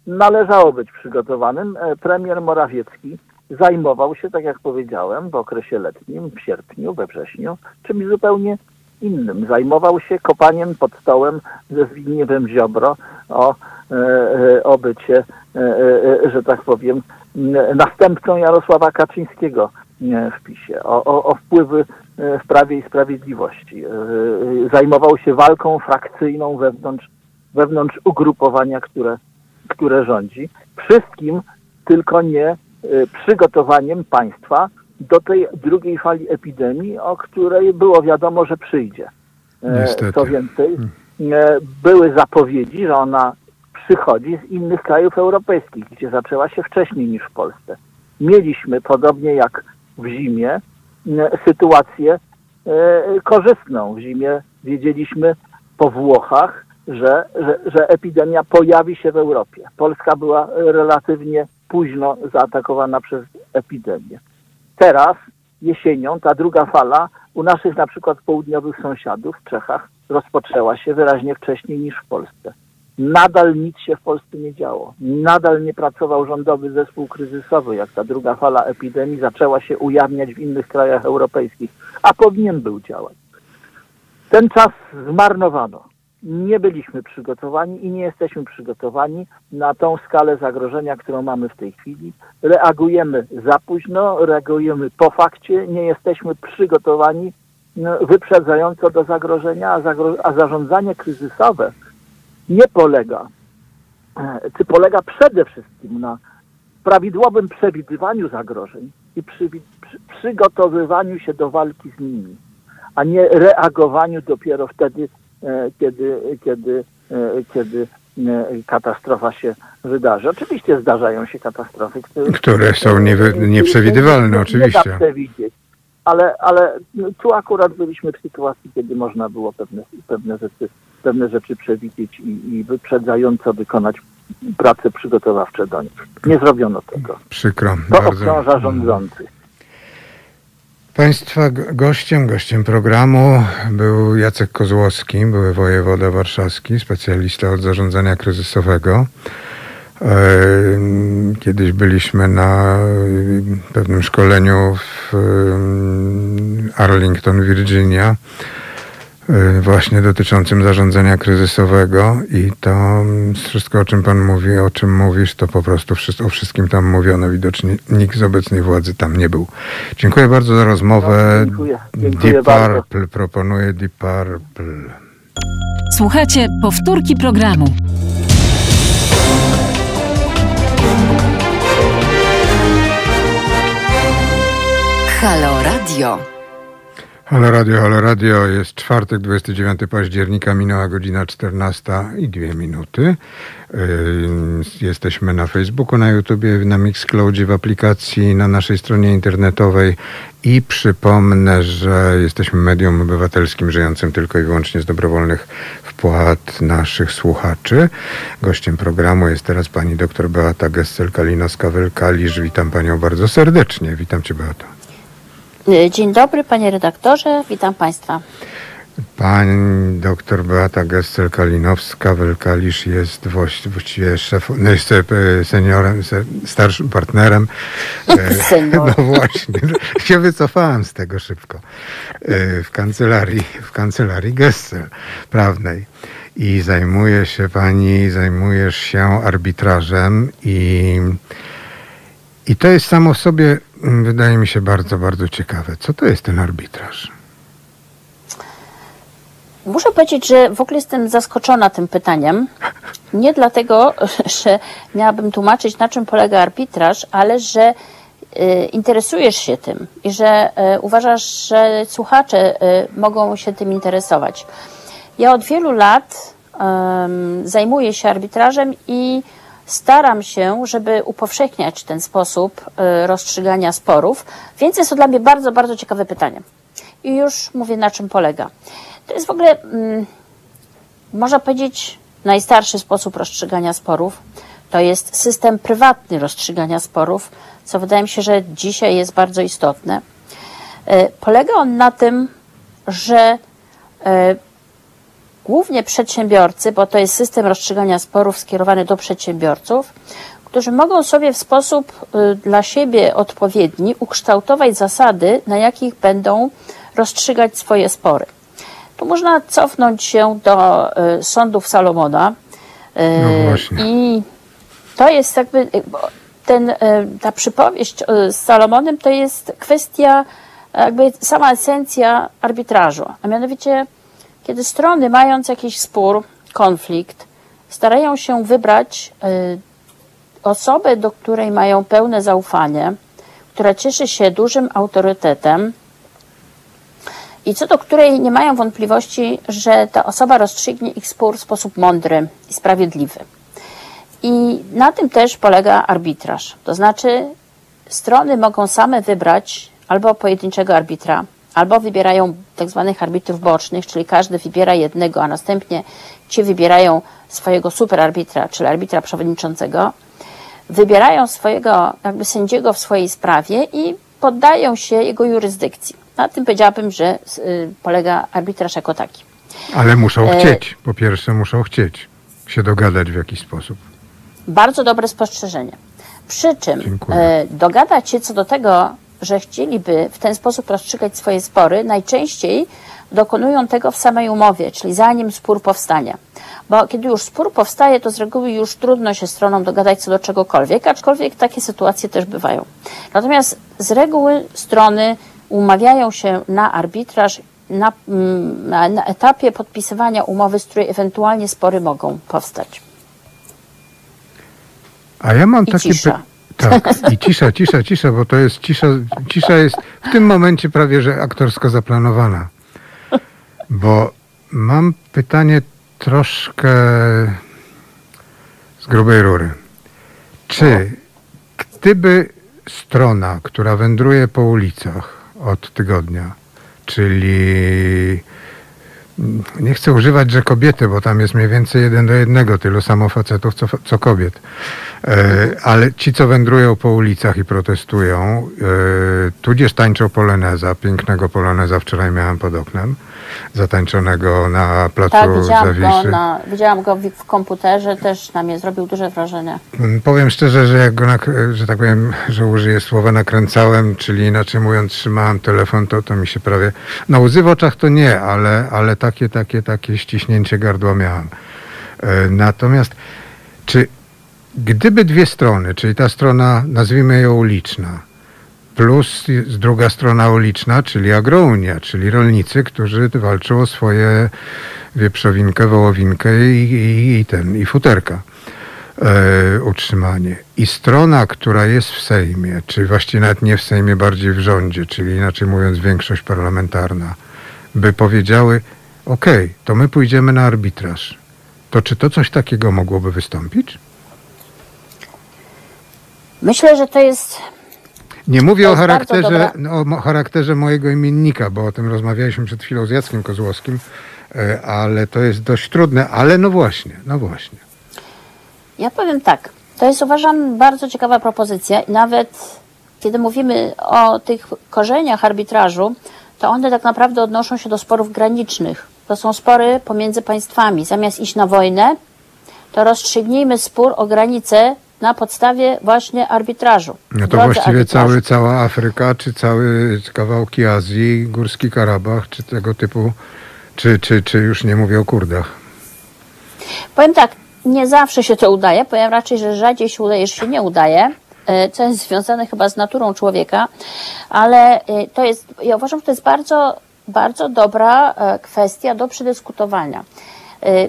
należało być przygotowanym. Premier Morawiecki zajmował się, tak jak powiedziałem, w okresie letnim, w sierpniu, we wrześniu, czymś zupełnie innym. Zajmował się kopaniem pod stołem ze Zbigniewem Ziobro o, o bycie, że tak powiem, następcą Jarosława Kaczyńskiego w PiSie, o, o, o wpływy e, w Prawie i Sprawiedliwości. E, zajmował się walką frakcyjną wewnątrz, wewnątrz ugrupowania, które, które rządzi. Wszystkim, tylko nie e, przygotowaniem państwa do tej drugiej fali epidemii, o której było wiadomo, że przyjdzie. Niestety. Co więcej, były zapowiedzi, że ona przychodzi z innych krajów europejskich, gdzie zaczęła się wcześniej niż w Polsce. Mieliśmy, podobnie jak w zimie, sytuację e, korzystną. W zimie wiedzieliśmy po Włochach, że, że, że epidemia pojawi się w Europie. Polska była relatywnie późno zaatakowana przez epidemię. Teraz, jesienią, ta druga fala u naszych na przykład południowych sąsiadów w Czechach rozpoczęła się wyraźnie wcześniej niż w Polsce. Nadal nic się w Polsce nie działo. Nadal nie pracował rządowy zespół kryzysowy, jak ta druga fala epidemii zaczęła się ujawniać w innych krajach europejskich, a powinien był działać. Ten czas zmarnowano. Nie byliśmy przygotowani i nie jesteśmy przygotowani na tą skalę zagrożenia, którą mamy w tej chwili. Reagujemy za późno, reagujemy po fakcie, nie jesteśmy przygotowani no, wyprzedzająco do zagrożenia, a, zagro a zarządzanie kryzysowe nie polega, e, czy polega przede wszystkim na prawidłowym przewidywaniu zagrożeń i przy, przy, przygotowywaniu się do walki z nimi, a nie reagowaniu dopiero wtedy, e, kiedy, kiedy, e, kiedy katastrofa się wydarzy. Oczywiście zdarzają się katastrofy, które, które są nie, nieprzewidywalne, nie, oczywiście. Nie da przewidzieć. Ale, ale tu akurat byliśmy w sytuacji, kiedy można było pewne, pewne rzeczy pewne rzeczy przewidzieć i, i wyprzedzająco wykonać prace przygotowawcze do nich. Nie zrobiono tego. Przykro. To bardzo. obciąża rządzących. Państwa gościem, gościem programu był Jacek Kozłowski, były wojewoda warszawski, specjalista od zarządzania kryzysowego. E, kiedyś byliśmy na pewnym szkoleniu w Arlington, Virginia właśnie dotyczącym zarządzania kryzysowego i to wszystko, o czym pan mówi, o czym mówisz, to po prostu o wszystkim tam mówiono. Widocznie nikt z obecnej władzy tam nie był. Dziękuję bardzo za rozmowę. No, dziękuję. dziękuję Deep bardzo. Purple proponuje Deep Purple. Słuchajcie powtórki programu. Halo Radio. Halo Radio, Halo Radio. Jest czwartek, 29 października, minęła godzina 14 i 2 minuty. Yy, jesteśmy na Facebooku, na YouTubie, na Mixcloudzie, w aplikacji, na naszej stronie internetowej i przypomnę, że jesteśmy medium obywatelskim żyjącym tylko i wyłącznie z dobrowolnych wpłat naszych słuchaczy. Gościem programu jest teraz pani dr Beata Gessel-Kalinowska-Welkalisz. Witam panią bardzo serdecznie. Witam cię Beata. Y, dzień dobry, panie redaktorze, witam państwa. Pani doktor Beata Gessel-Kalinowska-Welkalisz jest właściwie szef, no jest e, seniorem, starszym partnerem. E, Senior. No właśnie, się wycofałem z tego szybko. E, w kancelarii, w kancelarii Gessel prawnej. I zajmuje się pani, zajmujesz się arbitrażem i I to jest samo w sobie, mm, wydaje mi się, bardzo, bardzo ciekawe. Co to jest ten arbitraż? Muszę powiedzieć, że w ogóle jestem zaskoczona tym pytaniem. Nie dlatego, że miałabym tłumaczyć, na czym polega arbitraż, ale że y, interesujesz się tym i że y, uważasz, że słuchacze y, mogą się tym interesować. Ja od wielu lat zajmuję się arbitrażem i staram się, żeby upowszechniać ten sposób y, rozstrzygania sporów, więc jest to dla mnie bardzo, bardzo ciekawe pytanie. I już mówię, na czym polega. To jest w ogóle, mm, można powiedzieć, najstarszy sposób rozstrzygania sporów. To jest system prywatny rozstrzygania sporów, co wydaje mi się, że dzisiaj jest bardzo istotne. E, Polega on na tym, że e, głównie przedsiębiorcy, bo to jest system rozstrzygania sporów skierowany do przedsiębiorców, którzy mogą sobie w sposób y, dla siebie odpowiedni ukształtować zasady, na jakich będą rozstrzygać swoje spory. Tu można cofnąć się do y, sądów Salomona. y, No. I to jest jakby ten, ta przypowieść z Salomonem to jest kwestia, jakby sama esencja arbitrażu. A mianowicie, kiedy strony mając jakiś spór, konflikt, starają się wybrać y, osobę, do której mają pełne zaufanie, która cieszy się dużym autorytetem i co do której nie mają wątpliwości, że ta osoba rozstrzygnie ich spór w sposób mądry i sprawiedliwy. I na tym też polega arbitraż. To znaczy, strony mogą same wybrać albo pojedynczego arbitra, albo wybierają tak zwanych arbitrów bocznych, czyli każdy wybiera jednego, a następnie ci wybierają swojego superarbitra, czyli arbitra przewodniczącego, wybierają swojego jakby sędziego w swojej sprawie i poddają się jego jurysdykcji. Na tym powiedziałabym, że y, polega arbitraż jako taki. Ale muszą E, chcieć. Po pierwsze, muszą chcieć się dogadać w jakiś sposób. Bardzo dobre spostrzeżenie. Przy czym Dziękuję. e, dogadać się co do tego, że chcieliby w ten sposób rozstrzygać swoje spory, najczęściej dokonują tego w samej umowie, czyli zanim spór powstanie. Bo kiedy już spór powstaje, to z reguły już trudno się stronom dogadać co do czegokolwiek, aczkolwiek takie sytuacje też bywają. Natomiast z reguły strony umawiają się na arbitraż na, mm, na, na etapie podpisywania umowy, z której ewentualnie spory mogą powstać. A ja mam I takie. Tak, i cisza, cisza, cisza, bo to jest cisza, cisza jest w tym momencie prawie, że aktorsko zaplanowana. Bo mam pytanie troszkę z grubej rury. Czy gdyby strona, która wędruje po ulicach od tygodnia, czyli nie chcę używać, że kobiety, bo tam jest mniej więcej jeden do jednego, tylu samo facetów, co, co kobiet. E, ale ci, co wędrują po ulicach i protestują, e, tudzież tańczą poloneza, pięknego poloneza wczoraj miałem pod oknem, zatańczonego na placu Tak, widziałam go, Zawiszy. na, widziałam go w, w komputerze, też na mnie zrobił duże wrażenie. Mm, Powiem szczerze, że jak go, nak- że tak powiem, że użyję słowa nakręcałem, czyli inaczej mówiąc trzymałem telefon, to, to mi się prawie, no łzy w oczach to nie, ale, ale takie, takie, takie ściśnięcie gardła miałem. E, Natomiast czy gdyby dwie strony, czyli ta strona, nazwijmy ją uliczna, plus druga strona uliczna, czyli agrounia, czyli rolnicy, którzy walczą o swoje wieprzowinkę, wołowinkę i, i, i ten, i futerka e, utrzymanie. I strona, która jest w Sejmie, czy właściwie nawet nie w Sejmie, bardziej w rządzie, czyli inaczej mówiąc większość parlamentarna, by powiedziały, okej, to my pójdziemy na arbitraż. To czy to coś takiego mogłoby wystąpić? Myślę, że to jest Nie mówię o charakterze, no, o charakterze mojego imiennika, bo o tym rozmawialiśmy przed chwilą z Jackiem Kozłowskim, e, ale to jest dość trudne, ale no właśnie, no właśnie. Ja powiem tak, to jest uważam bardzo ciekawa propozycja i nawet kiedy mówimy o tych korzeniach arbitrażu, to one tak naprawdę odnoszą się do sporów granicznych. To są spory pomiędzy państwami. Zamiast iść na wojnę, to rozstrzygnijmy spór o granicę na podstawie właśnie arbitrażu. No to właściwie arbitrażu. cały, cała Afryka, czy cały kawałki Azji, Górski Karabach, czy tego typu, czy, czy, czy już nie mówię o Kurdach. Powiem tak, nie zawsze się to udaje. Powiem raczej, że rzadziej się udaje, że się nie udaje. e, co jest związane chyba z naturą człowieka, ale e, to jest, ja uważam, że to jest bardzo, bardzo dobra e, kwestia do przedyskutowania.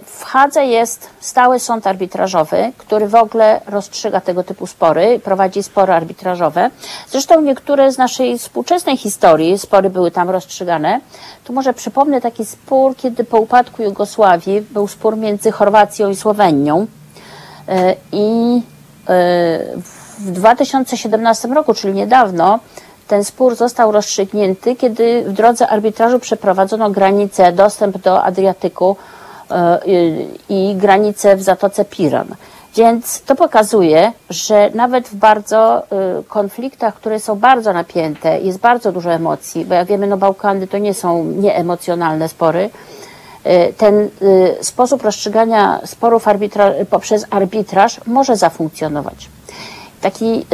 W Hadze jest stały sąd arbitrażowy, który w ogóle rozstrzyga tego typu spory, prowadzi spory arbitrażowe. Zresztą niektóre z naszej współczesnej historii spory były tam rozstrzygane. Tu może przypomnę taki spór, kiedy po upadku Jugosławii był spór między Chorwacją i Słowenią. I w 2017 roku, czyli niedawno, ten spór został rozstrzygnięty, kiedy w drodze arbitrażu przeprowadzono granicę, dostęp do Adriatyku e, i granicę w Zatoce Piran. Więc to pokazuje, że nawet w bardzo e, konfliktach, które są bardzo napięte, jest bardzo dużo emocji, bo jak wiemy, no Bałkany to nie są nieemocjonalne spory, e, ten sposób rozstrzygania sporów arbitra poprzez arbitraż może zafunkcjonować taki,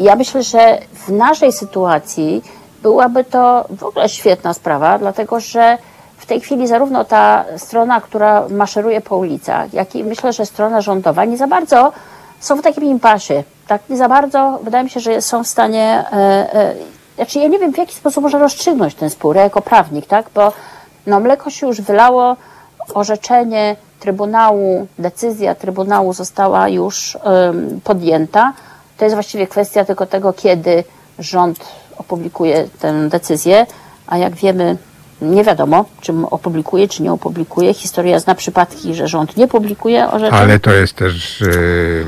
ja myślę, że w naszej sytuacji byłaby to w ogóle świetna sprawa, dlatego że w tej chwili zarówno ta strona, która maszeruje po ulicach, jak i myślę, że strona rządowa nie za bardzo są w takim impasie. Tak nie za bardzo, wydaje mi się, że są w stanie, e, e, znaczy ja nie wiem w jaki sposób można rozstrzygnąć ten spór jako prawnik, tak, bo no mleko się już wylało, orzeczenie Trybunału, decyzja Trybunału została już podjęta. To jest właściwie kwestia tylko tego, kiedy rząd opublikuje tę decyzję, a jak wiemy, nie wiadomo, czym opublikuje, czy nie opublikuje. Historia zna przypadki, że rząd nie publikuje orzeczeń. Ale to jest też yy,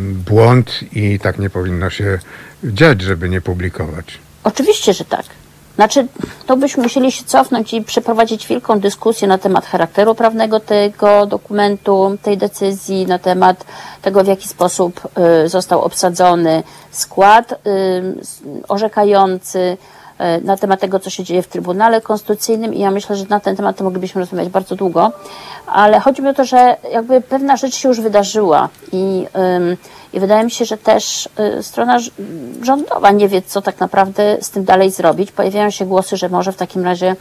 błąd i tak nie powinno się dziać, żeby nie publikować. Oczywiście, że tak. Znaczy, to byśmy musieli się cofnąć i przeprowadzić wielką dyskusję na temat charakteru prawnego tego dokumentu, tej decyzji, na temat tego, w jaki sposób y, został obsadzony skład y, orzekający, na temat tego, co się dzieje w Trybunale Konstytucyjnym i ja myślę, że na ten temat moglibyśmy rozmawiać bardzo długo, ale chodzi mi o to, że jakby pewna rzecz się już wydarzyła i i wydaje mi się, że też y, strona rządowa nie wie, co tak naprawdę z tym dalej zrobić. Pojawiają się głosy, że może w takim razie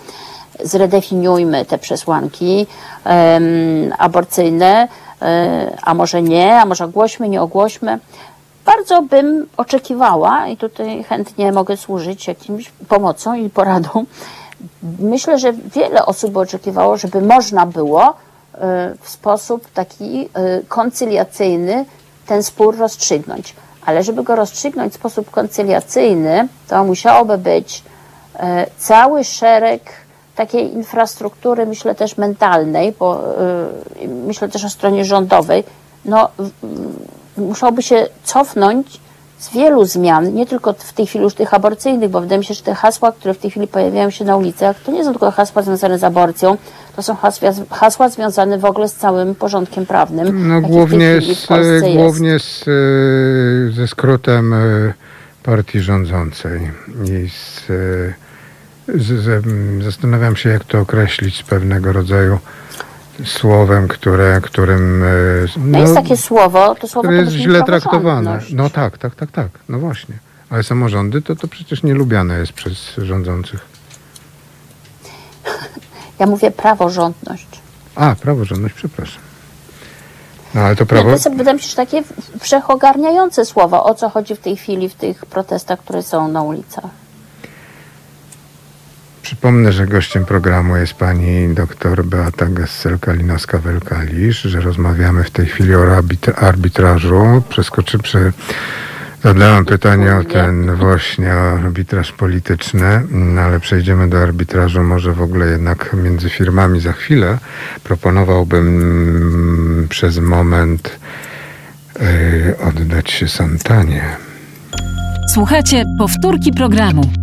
zredefiniujmy te przesłanki aborcyjne, um, a może nie, a może ogłośmy, nie ogłośmy. Bardzo bym oczekiwała, i tutaj chętnie mogę służyć jakimś pomocą i poradą. Myślę, że wiele osób oczekiwało, żeby można było y, w sposób taki koncyliacyjny ten spór rozstrzygnąć. Ale żeby go rozstrzygnąć w sposób koncyliacyjny, to musiałoby być e, cały szereg takiej infrastruktury, myślę też mentalnej, bo e, myślę też o stronie rządowej, no, musiałoby się cofnąć z wielu zmian, nie tylko w tej chwili już tych aborcyjnych, bo wydaje mi się, że te hasła, które w tej chwili pojawiają się na ulicach, to nie są tylko hasła związane z aborcją, to są hasła, hasła związane w ogóle z całym porządkiem prawnym. No głównie, z, głównie z, ze skrótem e, partii rządzącej i z, e, z, z, zastanawiam się, jak to określić z pewnego rodzaju słowem, które, którym... No, no jest takie słowo, to słowo jest źle traktowane. No tak, tak, tak, tak, no właśnie. Ale samorządy to, to przecież nie lubiane jest przez rządzących. Ja mówię praworządność. A, praworządność, przepraszam. No ale to prawo... Nie, to wydaje mi się, że takie wszechogarniające słowo, o co chodzi w tej chwili w tych protestach, które są na ulicach. Przypomnę, że gościem programu jest pani dr Beata Gessel-Kalinowska-Welkalisz, że rozmawiamy w tej chwili o arbitrażu. Przeskoczy, przy... Zadałem pytanie o ten właśnie arbitraż polityczny, no ale przejdziemy do arbitrażu może w ogóle jednak między firmami za chwilę. Proponowałbym przez moment yy, oddać się Santanie. Słuchajcie, powtórki programu.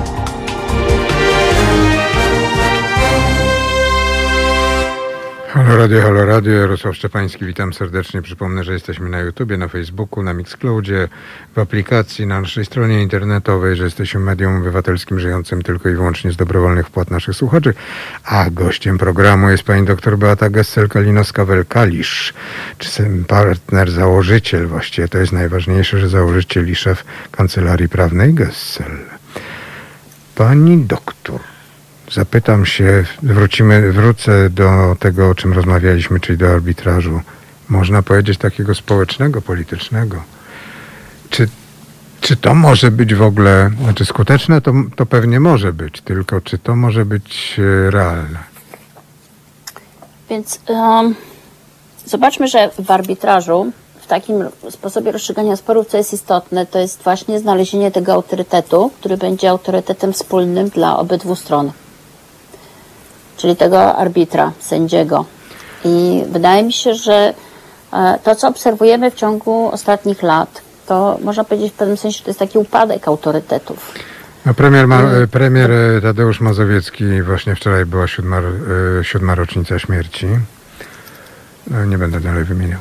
Halo Radio, Halo Radio, Jarosław Szczepański, witam serdecznie. Przypomnę, że jesteśmy na YouTubie, na Facebooku, na Mixcloudzie, w aplikacji, na naszej stronie internetowej, że jesteśmy medium obywatelskim żyjącym tylko i wyłącznie z dobrowolnych wpłat naszych słuchaczy. A gościem programu jest pani dr Beata Gessel-Kalinowska-Welkalisz, czy partner, założyciel właściwie, to jest najważniejsze, że założyciel i szef Kancelarii Prawnej Gessel. pani doktor, zapytam się, wrócimy, wrócę do tego, o czym rozmawialiśmy, czyli do arbitrażu, można powiedzieć takiego społecznego, politycznego. Czy, czy to może być w ogóle, znaczy skuteczne to, to pewnie może być, tylko czy to może być e, realne? Więc um, zobaczmy, że w arbitrażu, w takim sposobie rozstrzygania sporów, co jest istotne, to jest właśnie znalezienie tego autorytetu, który będzie autorytetem wspólnym dla obydwu stron. Czyli tego arbitra, sędziego. I wydaje mi się, że e, to, co obserwujemy w ciągu ostatnich lat, to można powiedzieć w pewnym sensie, że to jest taki upadek autorytetów. No premier, Ma, premier e, Tadeusz Mazowiecki, właśnie wczoraj była siódma, e, siódma rocznica śmierci. No, nie będę dalej wymieniał.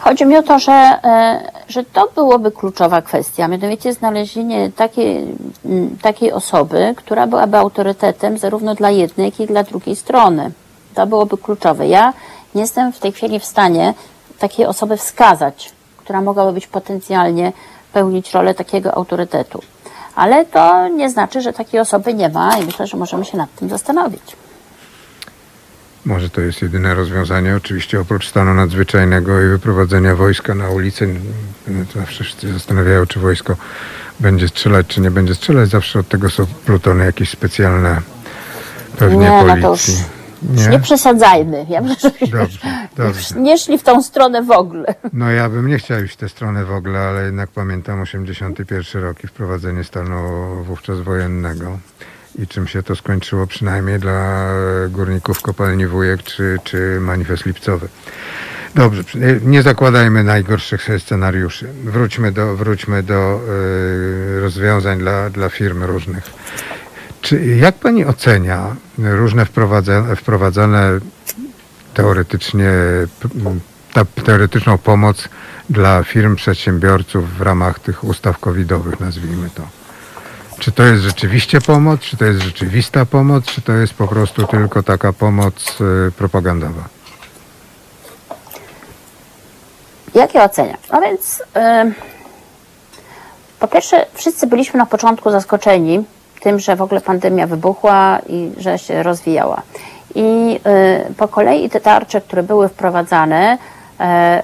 Chodzi mi o to, że, e, że to byłoby kluczowa kwestia, mianowicie znalezienie takiej, takiej osoby, która byłaby autorytetem zarówno dla jednej, jak i dla drugiej strony. To byłoby kluczowe. Ja nie jestem w tej chwili w stanie takiej osoby wskazać, która mogłaby być potencjalnie pełnić rolę takiego autorytetu. Ale to nie znaczy, że takiej osoby nie ma i myślę, że możemy się nad tym zastanowić. Może to jest jedyne rozwiązanie, oczywiście oprócz stanu nadzwyczajnego i wyprowadzenia wojska na ulicę. Zawsze się zastanawiają, czy wojsko będzie strzelać, czy nie będzie strzelać. Zawsze od tego są plutony jakieś specjalne pewnie Nie, no to policji. już Nie przesadzajmy. Ja że Dobrze, dobrze. nie szli w tą stronę w ogóle. No ja bym nie chciał iść w tę stronę w ogóle, ale jednak pamiętam 81 rok i wprowadzenie stanu wówczas wojennego i czym się to skończyło przynajmniej dla górników kopalni Wujek czy, czy manifest lipcowy. Dobrze, przy- nie zakładajmy najgorszych scenariuszy. Wróćmy do, wróćmy do y, rozwiązań dla, dla firm różnych. Czy, jak pani ocenia różne wprowadzane, wprowadzane teoretycznie ta teoretyczną pomoc dla firm, przedsiębiorców w ramach tych ustaw covidowych, nazwijmy to. Czy to jest rzeczywiście pomoc, czy to jest rzeczywista pomoc, czy to jest po prostu tylko taka pomoc y, propagandowa? Jak ja oceniam? No więc ym, po pierwsze wszyscy byliśmy na początku zaskoczeni tym, że w ogóle pandemia wybuchła i że się rozwijała. I y, po kolei te tarcze, które były wprowadzane, e,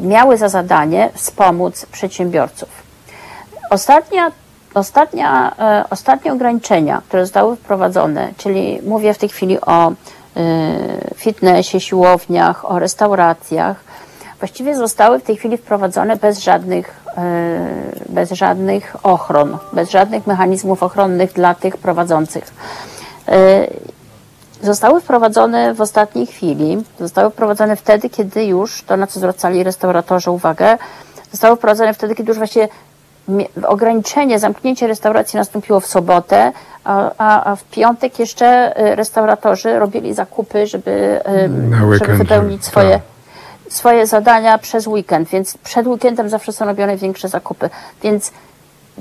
miały za zadanie wspomóc przedsiębiorców. Ostatnia, ostatnia, e, ostatnie ograniczenia, które zostały wprowadzone, czyli mówię w tej chwili o y, fitnessie, siłowniach, o restauracjach, właściwie zostały w tej chwili wprowadzone bez żadnych, e, bez żadnych ochron, bez żadnych mechanizmów ochronnych dla tych prowadzących. E, Zostały wprowadzone w ostatniej chwili, zostały wprowadzone wtedy, kiedy już, to na co zwracali restauratorzy uwagę, zostały wprowadzone wtedy, kiedy już właśnie mie- ograniczenie, zamknięcie restauracji nastąpiło w sobotę, a, a, a w piątek jeszcze e, restauratorzy robili zakupy, żeby, Na żeby wypełnić tak. swoje, swoje zadania przez weekend, więc przed weekendem zawsze są robione większe zakupy. Więc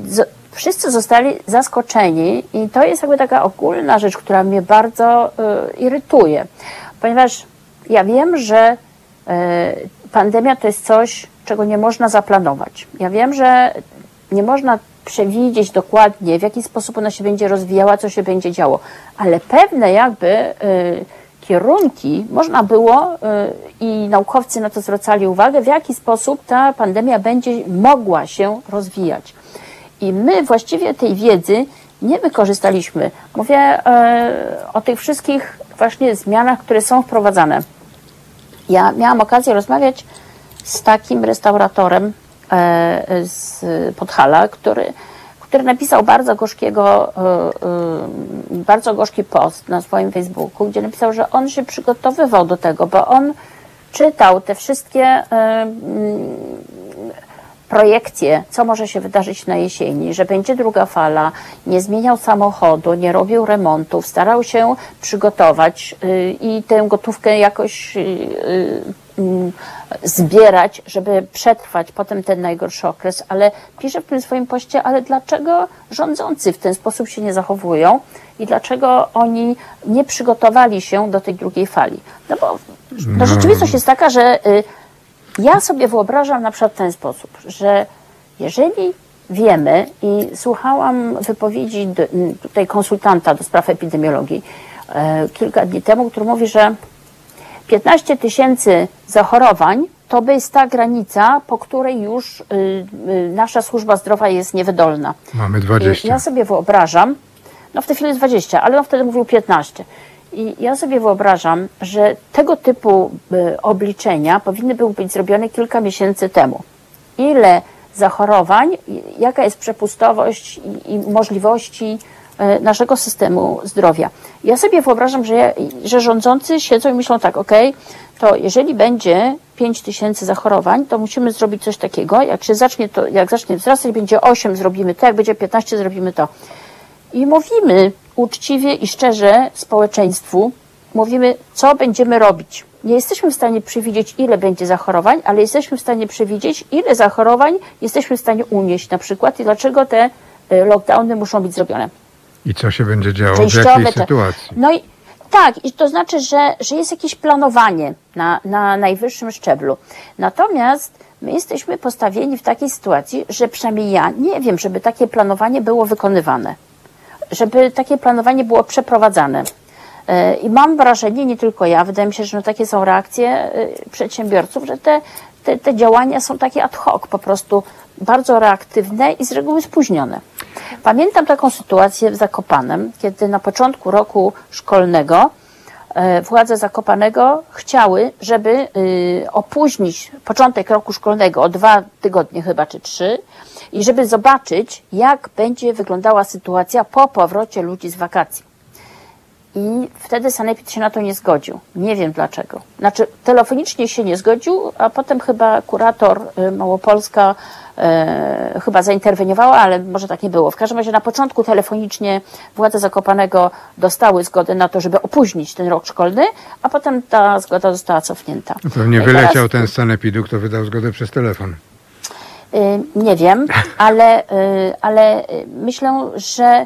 z, wszyscy zostali zaskoczeni i to jest jakby taka ogólna rzecz, która mnie bardzo y, irytuje, ponieważ ja wiem, że y, pandemia to jest coś, czego nie można zaplanować. Ja wiem, że nie można przewidzieć dokładnie, w jaki sposób ona się będzie rozwijała, co się będzie działo, ale pewne jakby y, kierunki można było y, i naukowcy na to zwracali uwagę, w jaki sposób ta pandemia będzie mogła się rozwijać. I my właściwie tej wiedzy nie wykorzystaliśmy. Mówię e, o tych wszystkich właśnie zmianach, które są wprowadzane. Ja miałam okazję rozmawiać z takim restauratorem z Podhala, który, który napisał bardzo gorzkiego, e, e, bardzo gorzki post na swoim Facebooku, gdzie napisał, że on się przygotowywał do tego, bo on czytał te wszystkie e, mm, projekcje, co może się wydarzyć na jesieni, że będzie druga fala, nie zmieniał samochodu, nie robił remontów, starał się przygotować i tę gotówkę jakoś zbierać, żeby przetrwać potem ten najgorszy okres, ale pisze w tym swoim poście, ale dlaczego rządzący w ten sposób się nie zachowują i dlaczego oni nie przygotowali się do tej drugiej fali? No bo no, rzeczywistość jest taka, że y, ja sobie wyobrażam na przykład w ten sposób, że jeżeli wiemy i słuchałam wypowiedzi tutaj konsultanta do spraw epidemiologii e, kilka dni temu, który mówi, że 15 tysięcy zachorowań to by jest ta granica, po której już y, y, nasza służba zdrowia jest niewydolna. Mamy I 20. Ja sobie wyobrażam, no w tej chwili jest 20, ale on wtedy mówił 15. I ja sobie wyobrażam, że tego typu y, obliczenia powinny były być zrobione kilka miesięcy temu. Ile zachorowań, jaka jest przepustowość i, i możliwości naszego systemu zdrowia. Ja sobie wyobrażam, że, że rządzący siedzą i myślą tak, ok, to jeżeli będzie 5 tysięcy zachorowań, to musimy zrobić coś takiego. Jak się zacznie to, jak zacznie wzrastać, będzie 8, zrobimy to, jak będzie 15, zrobimy to. I mówimy uczciwie i szczerze społeczeństwu, mówimy, co będziemy robić. Nie jesteśmy w stanie przewidzieć, ile będzie zachorowań, ale jesteśmy w stanie przewidzieć, ile zachorowań jesteśmy w stanie unieść na przykład i dlaczego te y, lockdowny muszą być zrobione. I co się będzie działo w jakiej sytuacji? No i tak, i to znaczy, że, że jest jakieś planowanie na, na najwyższym szczeblu. Natomiast my jesteśmy postawieni w takiej sytuacji, że przynajmniej ja nie wiem, żeby takie planowanie było wykonywane, żeby takie planowanie było przeprowadzane. E, I mam wrażenie, nie tylko ja, wydaje mi się, że no takie są reakcje e, przedsiębiorców, że te, te, te działania są takie ad hoc, po prostu bardzo reaktywne i z reguły spóźnione. Pamiętam taką sytuację w Zakopanem, kiedy na początku roku szkolnego e, władze Zakopanego chciały, żeby y, opóźnić początek roku szkolnego o dwa tygodnie chyba, czy trzy i żeby zobaczyć, jak będzie wyglądała sytuacja po powrocie ludzi z wakacji. I wtedy Sanepid się na to nie zgodził. Nie wiem dlaczego. Znaczy, telefonicznie się nie zgodził, a potem chyba kurator y, Małopolska e, chyba zainterweniowała, ale może tak nie było. W każdym razie na początku telefonicznie władze Zakopanego dostały zgodę na to, żeby opóźnić ten rok szkolny, a potem ta zgoda została cofnięta. Pewnie i wyleciał teraz- ten z sanepidu, kto wydał zgodę przez telefon. Y, Nie wiem, ale, ale myślę, że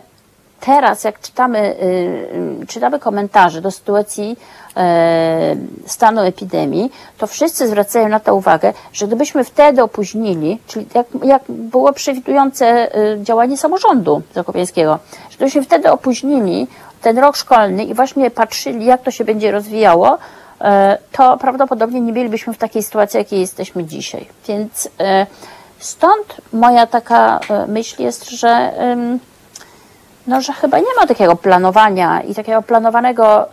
teraz jak czytamy, y, y, czytamy komentarze do sytuacji e, stanu epidemii, to wszyscy zwracają na to uwagę, że gdybyśmy wtedy opóźnili, czyli jak, jak było przewidujące y, działanie samorządu zakopiańskiego, że gdybyśmy wtedy opóźnili ten rok szkolny i właśnie patrzyli, jak to się będzie rozwijało, to prawdopodobnie nie bylibyśmy w takiej sytuacji, jakiej jesteśmy dzisiaj. Więc stąd moja taka myśl jest, że no, że chyba nie ma takiego planowania i takiego planowanego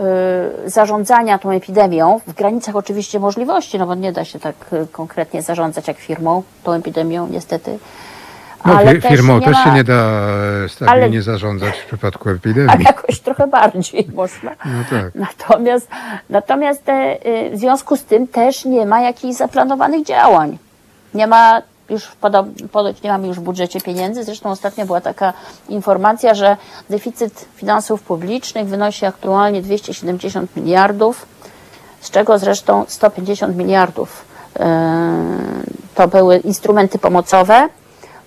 y, zarządzania tą epidemią, w granicach oczywiście możliwości, no bo nie da się tak y, konkretnie zarządzać jak firmą tą epidemią, niestety. No, Ale też firmą też ma- się nie da e, stabilnie Ale- zarządzać w przypadku epidemii. jakoś trochę bardziej można. No tak. Natomiast, natomiast te, w związku z tym też nie ma jakichś zaplanowanych działań. Nie ma już, ponoć nie mamy już w budżecie pieniędzy. Zresztą ostatnio była taka informacja, że deficyt finansów publicznych wynosi aktualnie 270 miliardów, z czego zresztą 150 miliardów y, to były instrumenty pomocowe.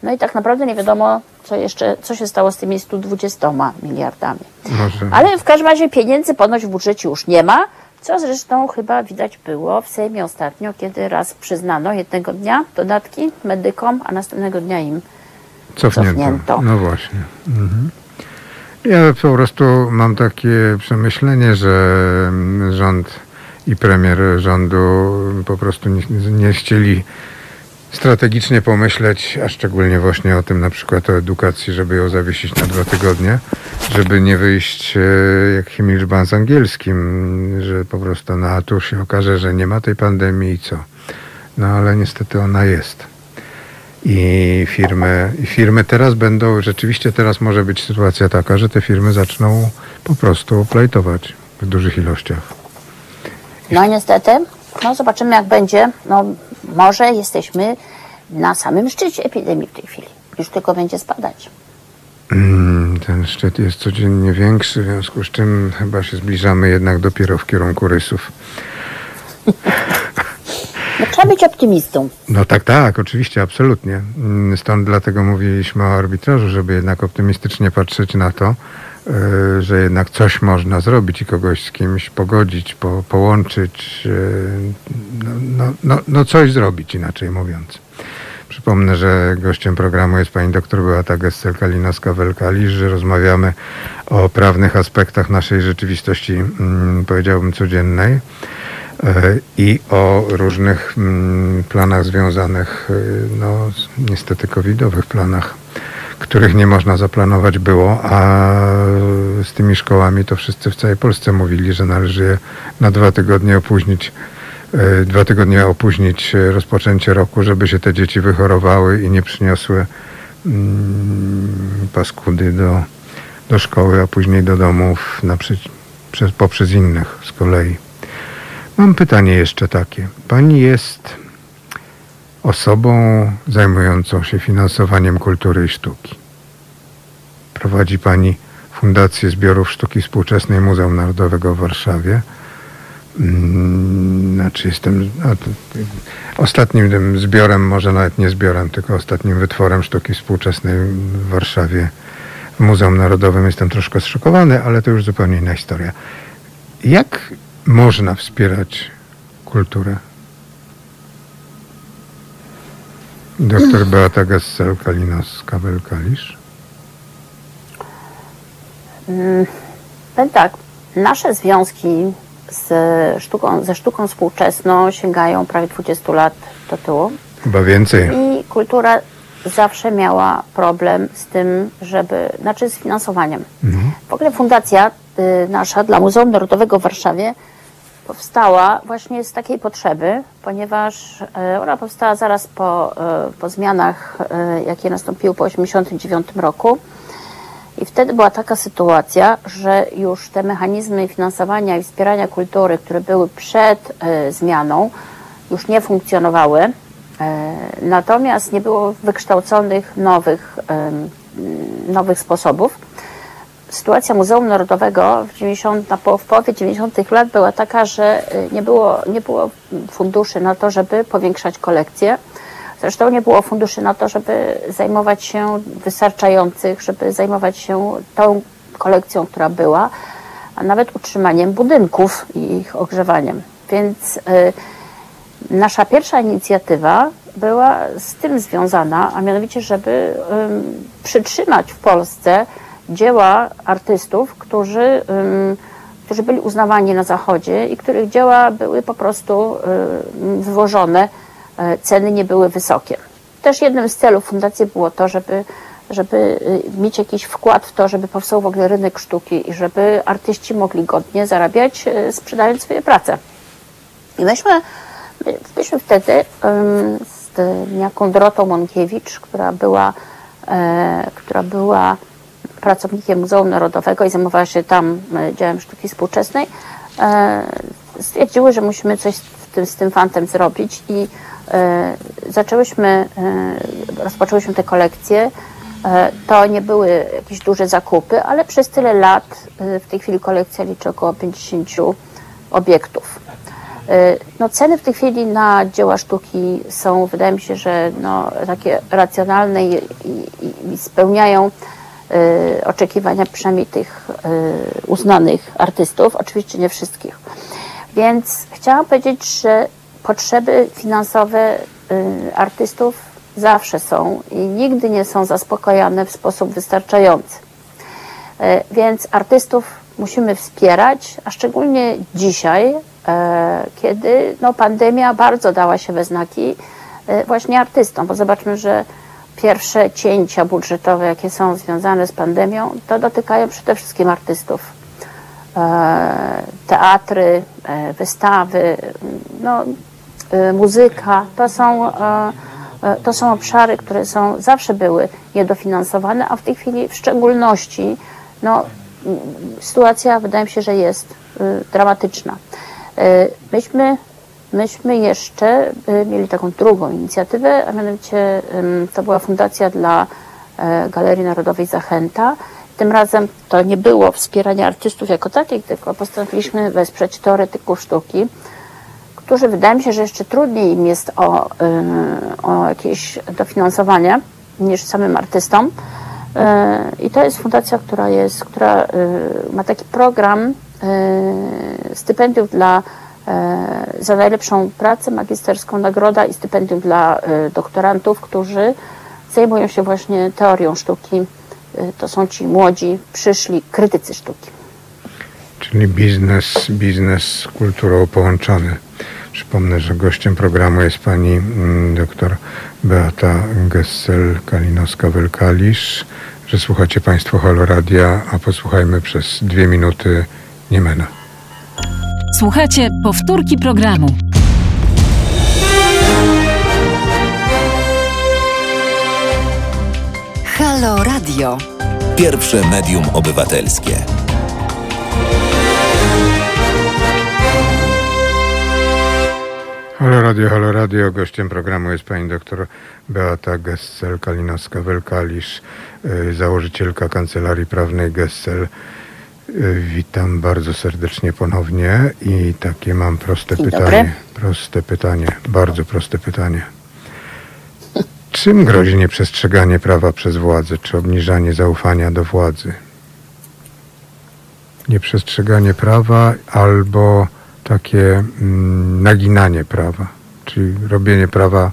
No i tak naprawdę nie wiadomo, co jeszcze, co się stało z tymi 120 miliardami. Może. Ale w każdym razie pieniędzy ponoć w budżecie już nie ma, co zresztą chyba widać było w Sejmie ostatnio, kiedy raz przyznano jednego dnia dodatki medykom, a następnego dnia im Cofnięto. cofnięto. No właśnie. Mhm. Ja po prostu mam takie przemyślenie, że rząd i premier rządu po prostu nie, nie chcieli strategicznie pomyśleć, a szczególnie właśnie o tym na przykład o edukacji, żeby ją zawiesić na dwa tygodnie, żeby nie wyjść e, jak Himmelszban z angielskim, że po prostu no a tu się okaże, że nie ma tej pandemii i co. No ale niestety ona jest. I firmy, I firmy teraz będą, rzeczywiście teraz może być sytuacja taka, że te firmy zaczną po prostu plajtować w dużych ilościach. No niestety, no zobaczymy jak będzie. No może jesteśmy na samym szczycie epidemii w tej chwili. Już tylko będzie spadać. Mm, Ten szczyt jest codziennie większy, w związku z czym chyba się zbliżamy jednak dopiero w kierunku rysów. No, trzeba być optymistą. No tak, tak, oczywiście, absolutnie. Mm, Stąd dlatego mówiliśmy o arbitrażu, żeby jednak optymistycznie patrzeć na to, że jednak coś można zrobić i kogoś z kimś pogodzić, po, połączyć, y, no, no, no, no coś zrobić, inaczej mówiąc. Przypomnę, że gościem programu jest pani doktor Beata Gestel-Kalinowska-Welkalisz, że rozmawiamy o prawnych aspektach naszej rzeczywistości, mm, powiedziałbym, codziennej e, i o różnych mm, planach związanych, e, no, niestety covidowych planach, których nie można zaplanować było, a z tymi szkołami to wszyscy w całej Polsce mówili, że należy je na dwa tygodnie opóźnić e, dwa tygodnie opóźnić e, rozpoczęcie roku, żeby się te dzieci wychorowały i nie przyniosły mm, paskudy do, do szkoły, a później do domów przez, poprzez innych z kolei. Mam pytanie jeszcze takie. Pani jest osobą zajmującą się finansowaniem kultury i sztuki. Prowadzi Pani Fundację Zbiorów Sztuki Współczesnej Muzeum Narodowego w Warszawie. Mm, Znaczy jestem ostatnim tym zbiorem, może nawet nie zbiorem, tylko ostatnim wytworem sztuki współczesnej w Warszawie w Muzeum Narodowym. Jestem troszkę zszokowany, ale to już zupełnie inna historia. Jak można wspierać kulturę? Doktor Beata Gessel-Kalinowska-Welkalisz. Powiem tak, nasze związki z sztuką, ze sztuką współczesną sięgają prawie 20 lat do tyłu Chyba więcej. i kultura zawsze miała problem z tym, żeby, znaczy z finansowaniem. W ogóle fundacja y, nasza dla Muzeum Narodowego w Warszawie powstała właśnie z takiej potrzeby, ponieważ y, ona powstała zaraz po, y, po zmianach, y, jakie nastąpiły po 1989 roku. I wtedy była taka sytuacja, że już te mechanizmy finansowania i wspierania kultury, które były przed e, zmianą, już nie funkcjonowały. E, natomiast nie było wykształconych nowych, nowych sposobów. Sytuacja Muzeum Narodowego w, 90, na połowie 90. lat była taka, że e, nie było, nie było funduszy na to, żeby powiększać kolekcję. Zresztą nie było funduszy na to, żeby zajmować się wystarczających, żeby zajmować się tą kolekcją, która była, a nawet utrzymaniem budynków i ich ogrzewaniem. Więc y, nasza pierwsza inicjatywa była z tym związana, a mianowicie, żeby ym, przytrzymać w Polsce dzieła artystów, którzy, którzy byli uznawani na Zachodzie i których dzieła były po prostu wywożone e, ceny nie były wysokie. Też jednym z celów fundacji było to, żeby, żeby y, mieć jakiś wkład w to, żeby powstał w ogóle rynek sztuki i żeby artyści mogli godnie zarabiać, y, sprzedając swoje prace. I myśmy, my- myśmy wtedy z niejaką Dorotą Monkiewicz, która była, e, która była pracownikiem Muzeum Narodowego i zajmowała się tam e, dziełem sztuki współczesnej, e, stwierdziły, że musimy coś z tym, z tym fantem zrobić i e, zaczęłyśmy, rozpoczęłyśmy te kolekcje. E, To nie były jakieś duże zakupy, ale przez tyle lat w tej chwili kolekcja liczy około 50 obiektów. No, ceny w tej chwili na dzieła sztuki są, wydaje mi się, że no, takie racjonalne i, i, i spełniają oczekiwania przynajmniej tych e, uznanych artystów, oczywiście nie wszystkich. Więc chciałam powiedzieć, że potrzeby finansowe y, artystów zawsze są i nigdy nie są zaspokojone w sposób wystarczający. Więc artystów musimy wspierać, a szczególnie dzisiaj, kiedy no, pandemia bardzo dała się we znaki właśnie artystom, bo zobaczmy, że pierwsze cięcia budżetowe, jakie są związane z pandemią, to dotykają przede wszystkim artystów e, teatry, e, wystawy, no, e, muzyka, to są, to są obszary, które są, zawsze były niedofinansowane, a w tej chwili w szczególności no, sytuacja wydaje mi się, że jest e, dramatyczna. Myśmy, myśmy jeszcze e, mieli taką drugą inicjatywę, a mianowicie to była Fundacja dla e, Galerii Narodowej Zachęta. Tym razem to nie było wspieranie artystów jako takich, tylko postanowiliśmy wesprzeć teoretyków sztuki, którzy wydaje mi się, że jeszcze trudniej im jest o, y, o jakieś dofinansowanie niż samym artystom. Y, I to jest fundacja, która jest, która y, ma taki program y, stypendiów dla za najlepszą pracę magisterską nagroda i stypendium dla e, doktorantów, którzy zajmują się właśnie teorią sztuki. E, To są ci młodzi, przyszli krytycy sztuki. Czyli biznes, biznes z kulturą połączony. Przypomnę, że gościem programu jest pani mm, doktor Beata Gessel-Kalinowska-Welkalisz, że słuchacie Państwo Halo Radia, a posłuchajmy przez dwie minuty Niemena. Słuchacie powtórki programu. Halo Radio. Pierwsze medium obywatelskie. Halo Radio, Halo Radio. Gościem programu jest pani doktor Beata Gessel-Kalinowska-Welkalisz, y, założycielka Kancelarii Prawnej Gessel. Witam bardzo serdecznie ponownie i takie mam proste Dzień pytanie. dobry. Proste pytanie, bardzo proste pytanie. Czym grozi nieprzestrzeganie prawa przez władzę, czy obniżanie zaufania do władzy? Nieprzestrzeganie prawa albo takie mm, naginanie prawa, czyli robienie prawa,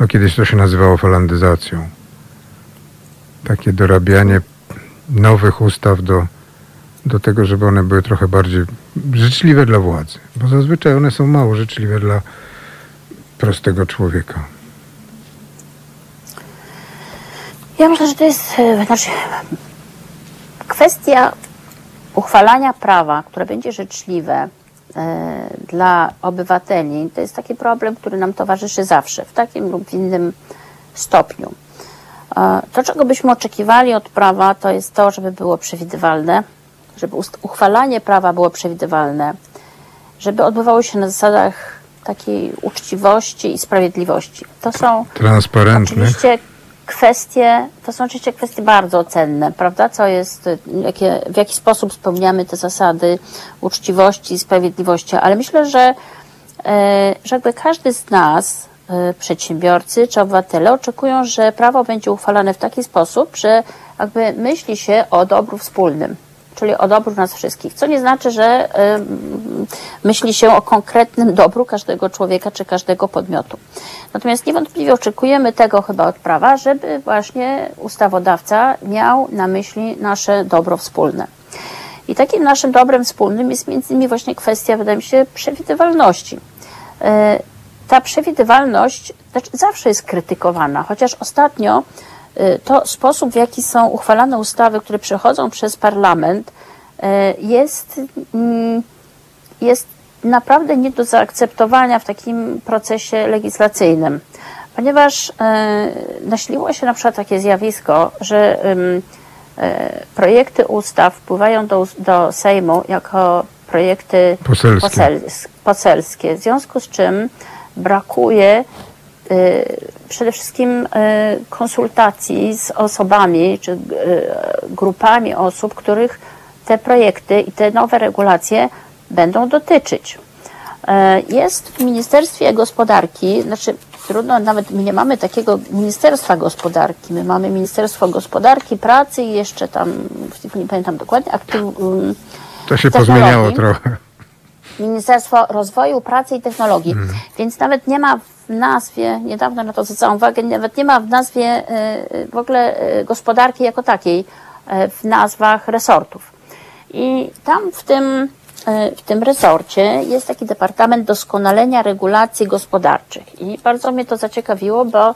no kiedyś to się nazywało holandyzacją. Takie dorabianie nowych ustaw do, do tego, żeby one były trochę bardziej życzliwe dla władzy, bo zazwyczaj one są mało życzliwe dla prostego człowieka. Ja myślę, że to jest e, znaczy, kwestia uchwalania prawa, które będzie życzliwe e, dla obywateli. To jest taki problem, który nam towarzyszy zawsze, w takim lub innym stopniu. E, To, czego byśmy oczekiwali od prawa, to jest to, żeby było przewidywalne, żeby uchwalanie prawa było przewidywalne, żeby odbywało się na zasadach takiej uczciwości i sprawiedliwości. To są. Oczywiście kwestie, to są oczywiście kwestie bardzo cenne, prawda? Co jest, jakie, w jaki sposób spełniamy te zasady uczciwości i sprawiedliwości, ale myślę, że, e, że jakby każdy z nas, e, przedsiębiorcy czy obywatele, oczekują, że prawo będzie uchwalane w taki sposób, że jakby myśli się o dobru wspólnym, czyli o dobru nas wszystkich. Co nie znaczy, że myśli się o konkretnym dobru każdego człowieka czy każdego podmiotu. Natomiast niewątpliwie oczekujemy tego chyba od prawa, żeby właśnie ustawodawca miał na myśli nasze dobro wspólne. I takim naszym dobrem wspólnym jest między innymi właśnie kwestia, wydaje mi się, przewidywalności. E, Ta przewidywalność znaczy zawsze jest krytykowana, chociaż ostatnio to sposób, w jaki są uchwalane ustawy, które przechodzą przez parlament, e, jest, mm, jest naprawdę nie do zaakceptowania w takim procesie legislacyjnym, ponieważ e, nasiliło się na przykład takie zjawisko, że projekty ustaw wpływają do, do Sejmu jako projekty Poselskie. posels- poselskie, w związku z czym brakuje y, przede wszystkim y, konsultacji z osobami czy y, grupami osób, których te projekty i te nowe regulacje będą dotyczyć. Jest w Ministerstwie Gospodarki, znaczy trudno, nawet my nie mamy takiego Ministerstwa Gospodarki, my mamy Ministerstwo Gospodarki, Pracy i jeszcze tam, nie pamiętam dokładnie, aktyw, um, To się pozmieniało trochę. Ministerstwo Rozwoju, Pracy i Technologii. Więc nawet nie ma w nazwie, niedawno na to zwracałam uwagę, nawet nie ma w nazwie e, w ogóle e, gospodarki jako takiej e, w nazwach resortów. I tam w tym, e, w tym resorcie jest taki Departament Doskonalenia Regulacji Gospodarczych. I bardzo mnie to zaciekawiło, bo,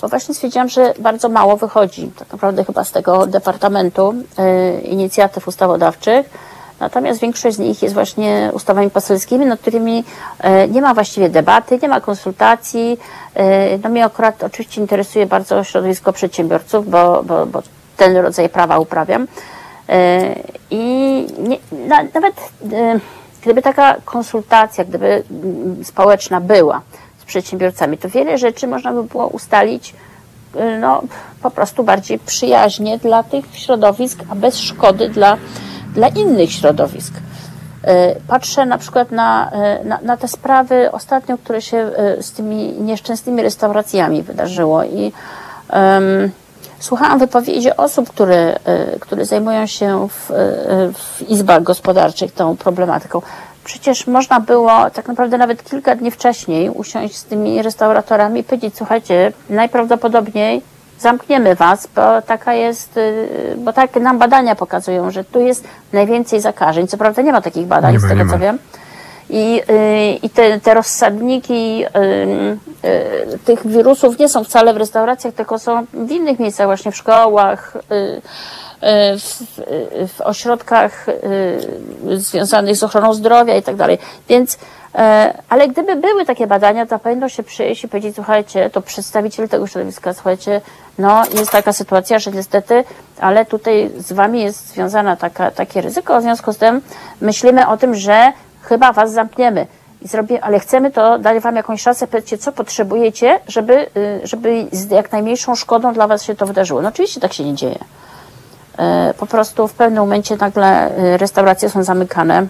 bo właśnie stwierdziłam, że bardzo mało wychodzi tak naprawdę chyba z tego Departamentu e, Inicjatyw Ustawodawczych. Natomiast większość z nich jest właśnie ustawami poselskimi, nad którymi e, nie ma właściwie debaty, nie ma konsultacji. E, No mnie akurat oczywiście interesuje bardzo środowisko przedsiębiorców, bo, bo, bo ten rodzaj prawa uprawiam. E, I nie, na, nawet gdyby taka konsultacja, gdyby mm, społeczna była z przedsiębiorcami, to wiele rzeczy można by było ustalić no, po prostu bardziej przyjaźnie dla tych środowisk, a bez szkody dla, dla innych środowisk. Y, Patrzę na przykład na, y, na, na te sprawy ostatnio, które się y, z tymi nieszczęsnymi restauracjami wydarzyło i um, słuchałam wypowiedzi osób, które, które zajmują się w, w izbach gospodarczych tą problematyką. Przecież można było tak naprawdę nawet kilka dni wcześniej usiąść z tymi restauratorami i powiedzieć, słuchajcie, najprawdopodobniej zamkniemy was, bo taka jest, y, bo tak nam badania pokazują, że tu jest najwięcej zakażeń. Co prawda nie ma takich badań, Nie z tego co wiem. I, y, i te, te rozsadniki y, tych wirusów nie są wcale w restauracjach, tylko są w innych miejscach, właśnie w szkołach, w, w ośrodkach związanych z ochroną zdrowia i tak dalej. Więc, ale gdyby były takie badania, to powinno się przyjść i powiedzieć, słuchajcie, to przedstawiciel tego środowiska, słuchajcie, no jest taka sytuacja, że niestety, ale tutaj z wami jest związana taka, takie ryzyko, w związku z tym myślimy o tym, że chyba was zamkniemy. I zrobię, ale chcemy to, dać wam jakąś szansę, powiedzcie, co potrzebujecie, żeby, y, żeby z jak najmniejszą szkodą dla was się to wydarzyło. No oczywiście tak się nie dzieje. E, Po prostu w pewnym momencie nagle y, restauracje są zamykane.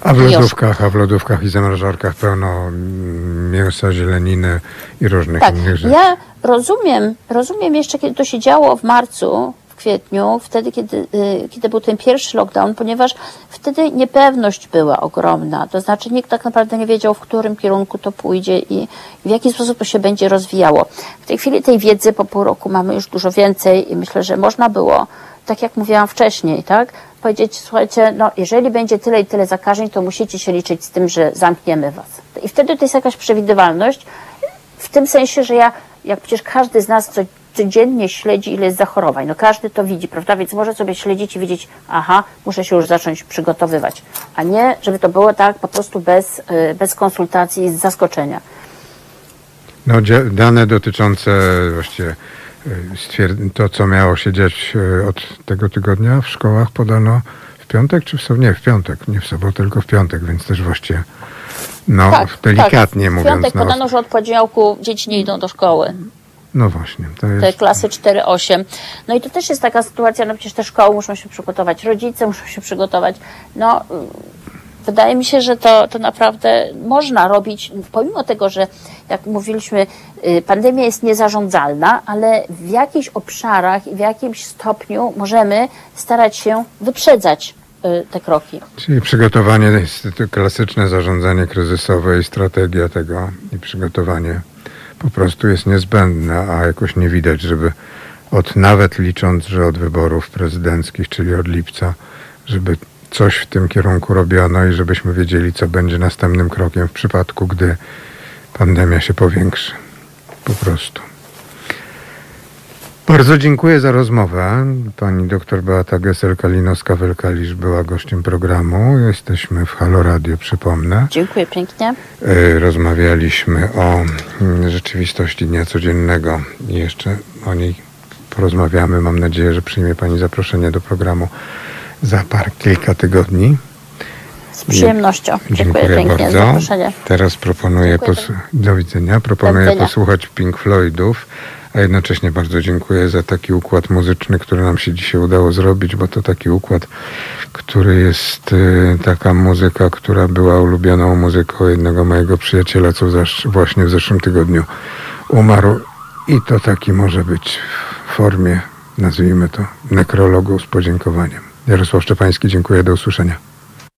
A w lodówkach, a w lodówkach i zamrażarkach pełno mm, mięsa, zieleniny i różnych Tak, innych rzeczy. ja rozumiem, rozumiem jeszcze, kiedy to się działo w marcu, w kwietniu, wtedy, kiedy, y, kiedy był ten pierwszy lockdown, ponieważ wtedy niepewność była ogromna. To znaczy nikt tak naprawdę nie wiedział, w którym kierunku to pójdzie i w jaki sposób to się będzie rozwijało. W tej chwili tej wiedzy po pół roku mamy już dużo więcej i myślę, że można było, tak jak mówiłam wcześniej, tak, powiedzieć, słuchajcie, no jeżeli będzie tyle i tyle zakażeń, to musicie się liczyć z tym, że zamkniemy was. I wtedy to jest jakaś przewidywalność, w tym sensie, że ja, jak przecież każdy z nas co, codziennie śledzi, ile jest zachorowań, no każdy to widzi, prawda? Więc może sobie śledzić i widzieć, aha, muszę się już zacząć przygotowywać. A nie, żeby to było tak po prostu bez, y, bez konsultacji z zaskoczenia. No, dane dotyczące właściwie to, co miało się dziać y, od tego tygodnia w szkołach podano w piątek czy w sobotę? Nie, w piątek, nie w sobotę, tylko w piątek, więc też właściwie no, delikatnie tak. W mówiąc. piątek no, podano, że od poniedziałku dzieci nie idą do szkoły. no właśnie, to te jest... klasy 4-8. No i to też jest taka sytuacja, no przecież te szkoły muszą się przygotować, rodzice muszą się przygotować. No, wydaje mi się, że to, to naprawdę można robić, pomimo tego, że jak mówiliśmy, y, pandemia jest niezarządzalna, ale w jakichś obszarach i w jakimś stopniu możemy starać się wyprzedzać y, te kroki. Czyli przygotowanie, klasyczne zarządzanie kryzysowe i strategia tego i przygotowanie po prostu jest niezbędne, a jakoś nie widać, żeby od nawet licząc, że od wyborów prezydenckich, czyli od lipca, żeby coś w tym kierunku robiono i żebyśmy wiedzieli, co będzie następnym krokiem w przypadku, gdy pandemia się powiększy. Po prostu. Bardzo dziękuję za rozmowę. Pani dr Beata Gesel-Kalinowska-Welkalisz była gościem programu. Jesteśmy w Halo Radio, przypomnę. Dziękuję pięknie. E, Rozmawialiśmy o mm, rzeczywistości dnia codziennego i jeszcze o niej porozmawiamy. Mam nadzieję, że przyjmie Pani zaproszenie do programu za par kilka tygodni. Z przyjemnością. Dziękuję, pięknie za zaproszenie. Teraz proponuję, Dziękuję do widzenia. Proponuję widzenia. posłuchać Pink Floydów, a jednocześnie bardzo dziękuję za taki układ muzyczny, który nam się dzisiaj udało zrobić, bo to taki układ, który jest y, taka muzyka, która była ulubioną muzyką jednego mojego przyjaciela, co właśnie w zeszłym tygodniu umarł. I to taki może być w formie, nazwijmy to, nekrologu z podziękowaniem. Jarosław Szczepański, dziękuję, do usłyszenia.